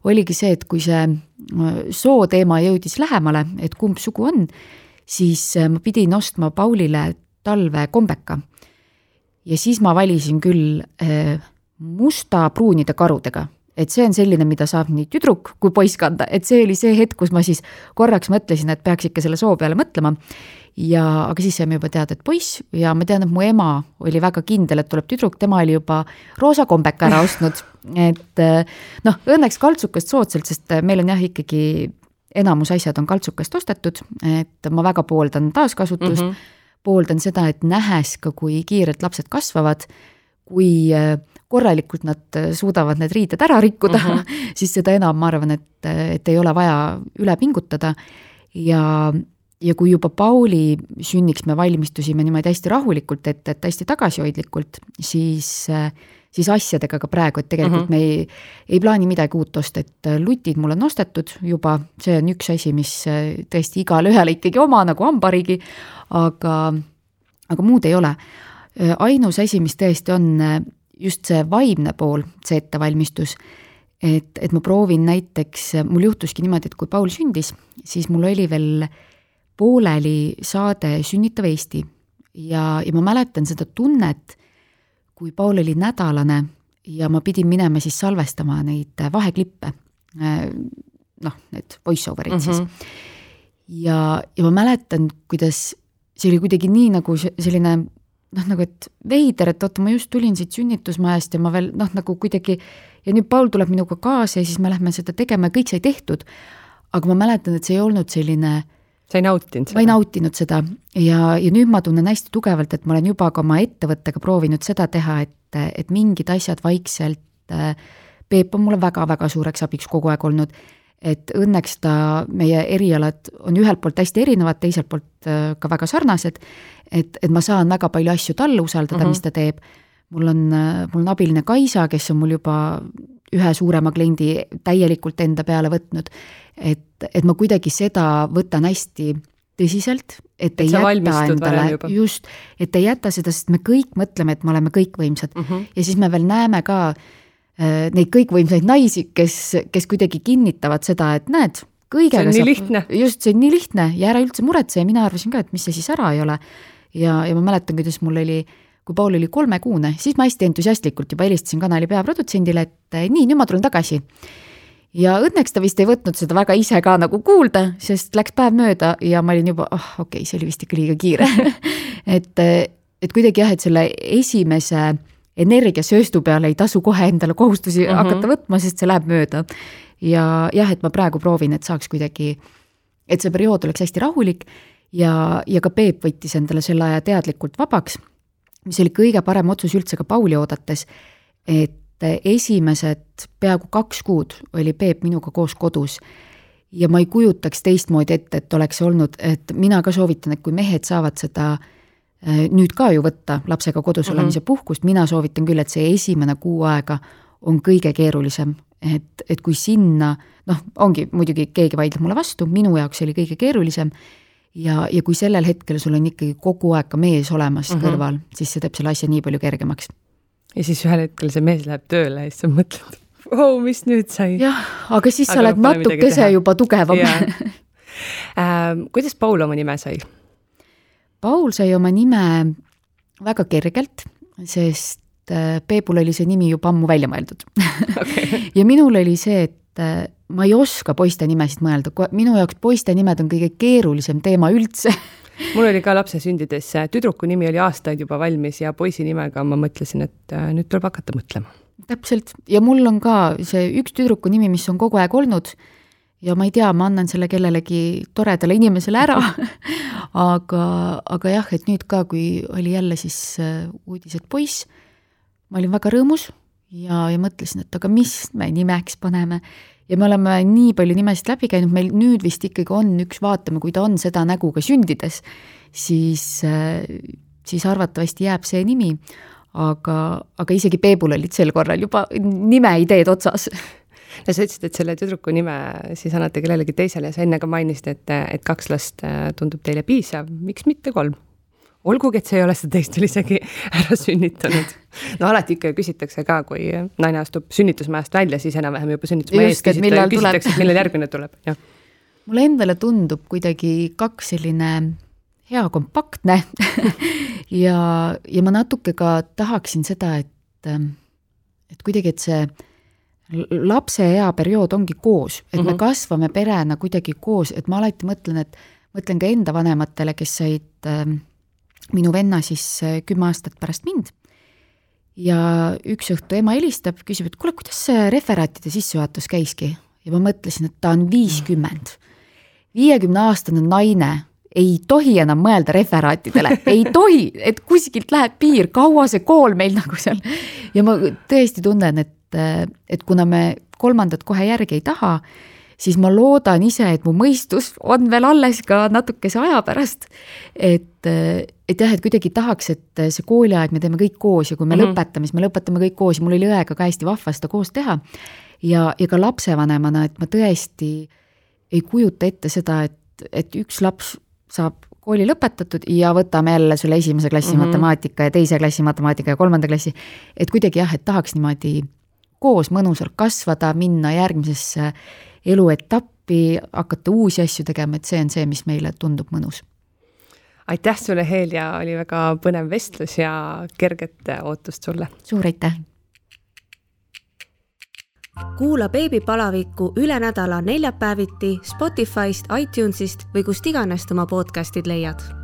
oligi see, et kui see äh, soo teema jõudis lähemale, et kumb sugu on, siis äh, ma pidin ostma Paulile talve kombeka. ja siis ma valisin küll äh, musta-pruunide karudega. et see on selline, mida saab nii tüdruk kui poiss kanda, et see oli see hetk, kus ma siis korraks mõtlesin, et peaks ikka selle soo peale mõtlema. ja, aga siis saime juba teada, et poiss ja ma tean, et mu ema oli väga kindel, et tuleb tüdruk, tema oli juba roosa kombeka ära ostnud, et noh, õnneks kaltsukast soodsalt, sest meil on jah, ikkagi enamus asjad on kaltsukast ostetud, et ma väga pooldan taaskasutust mm. -hmm pooldan seda, et nähes ka, kui kiirelt lapsed kasvavad, kui äh, korralikult nad äh, suudavad need riided ära rikkuda uh, -huh. siis seda enam ma arvan, et, et ei ole vaja üle pingutada ja, ja kui juba Pauli sünniks me valmistusime niimoodi hästi rahulikult ette, et hästi tagasihoidlikult, siis siis asjadega ka praegu, et tegelikult mm -hmm. me ei, ei plaani midagi uut osta, et äh, lutid mul on ostetud juba, see on üks asi, mis äh, tõesti igale ühele ikkagi oma nagu hambariigi, aga, aga muud ei ole. Ainus asi, mis tõesti on just see vaimne pool, see ettevalmistus, et, et ma proovin näiteks, mul juhtuski niimoodi, et kui Paul sündis, siis mul oli veel pooleli saade Sünnitav Eesti ja, ja ma mäletan seda tunnet kui Paul oli nädalane ja ma pidin minema siis salvestama neid vaheklippe, noh, need voice over'id mm -hmm. siis. Mhm. ja, ja ma mäletan, kuidas see oli kuidagi nii nagu selline noh, nagu et veider, et oota, ma just tulin siit sünnitusmajast ja ma veel noh, nagu kuidagi ja nüüd Paul tuleb minuga kaasa ja siis me lähme seda tegema ja kõik sai tehtud. aga ma mäletan, et see ei olnud selline sa ei nautinud seda? ma ei nautinud seda ja, ja nüüd ma tunnen hästi tugevalt, et ma olen juba ka oma ettevõttega proovinud seda teha, et, et mingid asjad vaikselt, Peep on mulle väga-väga suureks abiks kogu aeg olnud, et õnneks ta, meie erialad on ühelt poolt hästi erinevad, teiselt poolt äh, ka väga sarnased, et, et ma saan väga palju asju talle usaldada mm, -hmm. mis ta teeb, mul on, mul on abiline Kaisa, kes on mul juba ühe suurema kliendi täielikult enda peale võtnud. Et, et ma kuidagi seda võtan hästi tõsiselt, et ei jäta endale, just, et ei jäta seda, sest me kõik mõtleme, et me oleme kõikvõimsad mm -hmm. ja siis me veel näeme ka äh, neid kõikvõimsaid naisi, kes, kes kuidagi kinnitavad seda, et näed, kõigega see on nii lihtne. just, see on nii lihtne ja ära üldse muretse ja mina arvasin ka, et mis see siis ära ei ole. ja, ja ma mäletan, kuidas mul oli kui Paul oli kolmekuune, siis ma hästi entusiastlikult juba helistasin kanali peaprodutsendile, et nii, nüüd ma tulen tagasi ja õnneks ta vist ei võtnud seda väga ise ka nagu kuulda, sest läks päev mööda ja ma olin juba, ah oh, okei okay,, see oli vist ikka liiga kiire et, et kuidagi jah, et selle esimese energiasööstu peale ei tasu kohe endale kohustusi mm -hmm. hakata võtma, sest see läheb mööda. ja jah, et ma praegu proovin, et saaks kuidagi, et see periood oleks hästi rahulik ja, ja ka Peep võttis endale selle aja teadlikult vabaks, mis oli kõige parem otsus üldse ka Pauli oodates, et esimesed peaaegu kaks kuud oli Peep minuga koos kodus ja ma ei kujutaks teistmoodi ette, et oleks olnud, et mina ka soovitan, et kui mehed saavad seda äh, nüüd ka ju võtta lapsega kodus mm -hmm. olemise puhkust, mina soovitan küll, et see esimene kuu aega on kõige keerulisem, et, et kui sinna noh, ongi muidugi, keegi vaidleb mulle vastu, minu jaoks oli kõige keerulisem ja, ja kui sellel hetkel sul on ikkagi kogu aeg ka mees olemas mm -hmm. kõrval, siis see teeb selle asja nii palju kergemaks ja siis ühel hetkel see mees läheb tööle ja siis sa mõtled, vau, mis nüüd sai. jah, aga siis aga sa oled natukese juba tugevam ähm, kuidas Paul oma nime sai? Paul sai oma nime väga kergelt, sest äh, Peebul oli see nimi juba ammu välja mõeldud okay. ja minul oli see, et äh, ma ei oska poiste nimesid mõelda, minu jaoks poiste nimed on kõige keerulisem teema üldse mul oli ka lapse sündides, tüdruku nimi oli aastaid juba valmis ja poisi nimega ma mõtlesin, et äh, nüüd tuleb hakata mõtlema. täpselt, ja mul on ka see üks tüdruku nimi, mis on kogu aeg olnud ja ma ei tea, ma annan selle kellelegi toredale inimesele ära. Aga, aga jah, et nüüd ka, kui oli jälle siis äh, uudis, et poiss, ma olin väga rõõmus ja, ja mõtlesin, et aga mis me nimeks paneme. Ja me oleme nii palju nimesid läbi käinud, meil nüüd vist ikkagi on üks, vaatame, kui ta on seda nägu ka sündides, siis, äh, siis arvatavasti jääb see nimi. aga, aga isegi Peebul olid sel korral juba nimeideed otsas no sa ütlesid, et selle tüdruku nime siis annate kellelegi teisele ja sa enne ka mainisid, et, et kaks last äh, tundub teile piisav, miks mitte kolm? olgugi, et see ei ole seda teist veel isegi ära sünnitanud. no alati ikka küsitakse ka, kui naine astub sünnitusmajast välja, siis enam-vähem juba sünnitusmaja ees küsitakse, et millal järgmine tuleb, jah. mulle endale tundub kuidagi kaks selline hea kompaktne ja, ja ma natuke ka tahaksin seda, et, et kuidagi, et see lapse eaperiood ongi koos, et mm -hmm. me mhm. kasvame perena kuidagi koos, et ma alati mõtlen, et mõtlen ka enda vanematele, kes said äh, minu venna siis äh, kümme aastat pärast mind. ja üks õhtu ema helistab, küsib, et kuule, kuidas see referaatide sissejuhatus käiski ja ma mõtlesin, et ta on viiskümmend. viiekümne aastane naine ei tohi enam mõelda referaatidele, ei tohi, et kuskilt läheb piir, kaua see kool meil nagu seal. ja ma tõesti tunnen, et, et kuna me kolmandat kohe järgi ei taha, siis ma loodan ise, et mu mõistus on veel alles ka natukese aja pärast. et, et jah, et kuidagi tahaks, et see kooliaeg me teeme kõik koos ja kui me mm -hmm. lõpetame, siis me lõpetame kõik koos ja mul oli õega ka hästi vahva seda koos teha. ja, ja ka lapsevanemana, et ma tõesti ei kujuta ette seda, et, et üks laps saab kooli lõpetatud ja võtame jälle selle esimese klassi mm -hmm. matemaatika ja teise klassi matemaatika ja kolmanda klassi. et kuidagi jah, et tahaks niimoodi koos mõnusalt kasvada, minna järgmisesse eluetappi, hakata uusi asju tegema, et see on see, mis meile tundub mõnus. aitäh sulle, Helja, oli väga põnev vestlus ja kerget ootust sulle! suur aitäh! kuula beebipalavikku üle nädala neljapäeviti Spotify'st, iTunes'ist või kust iganes oma podcast'id leiad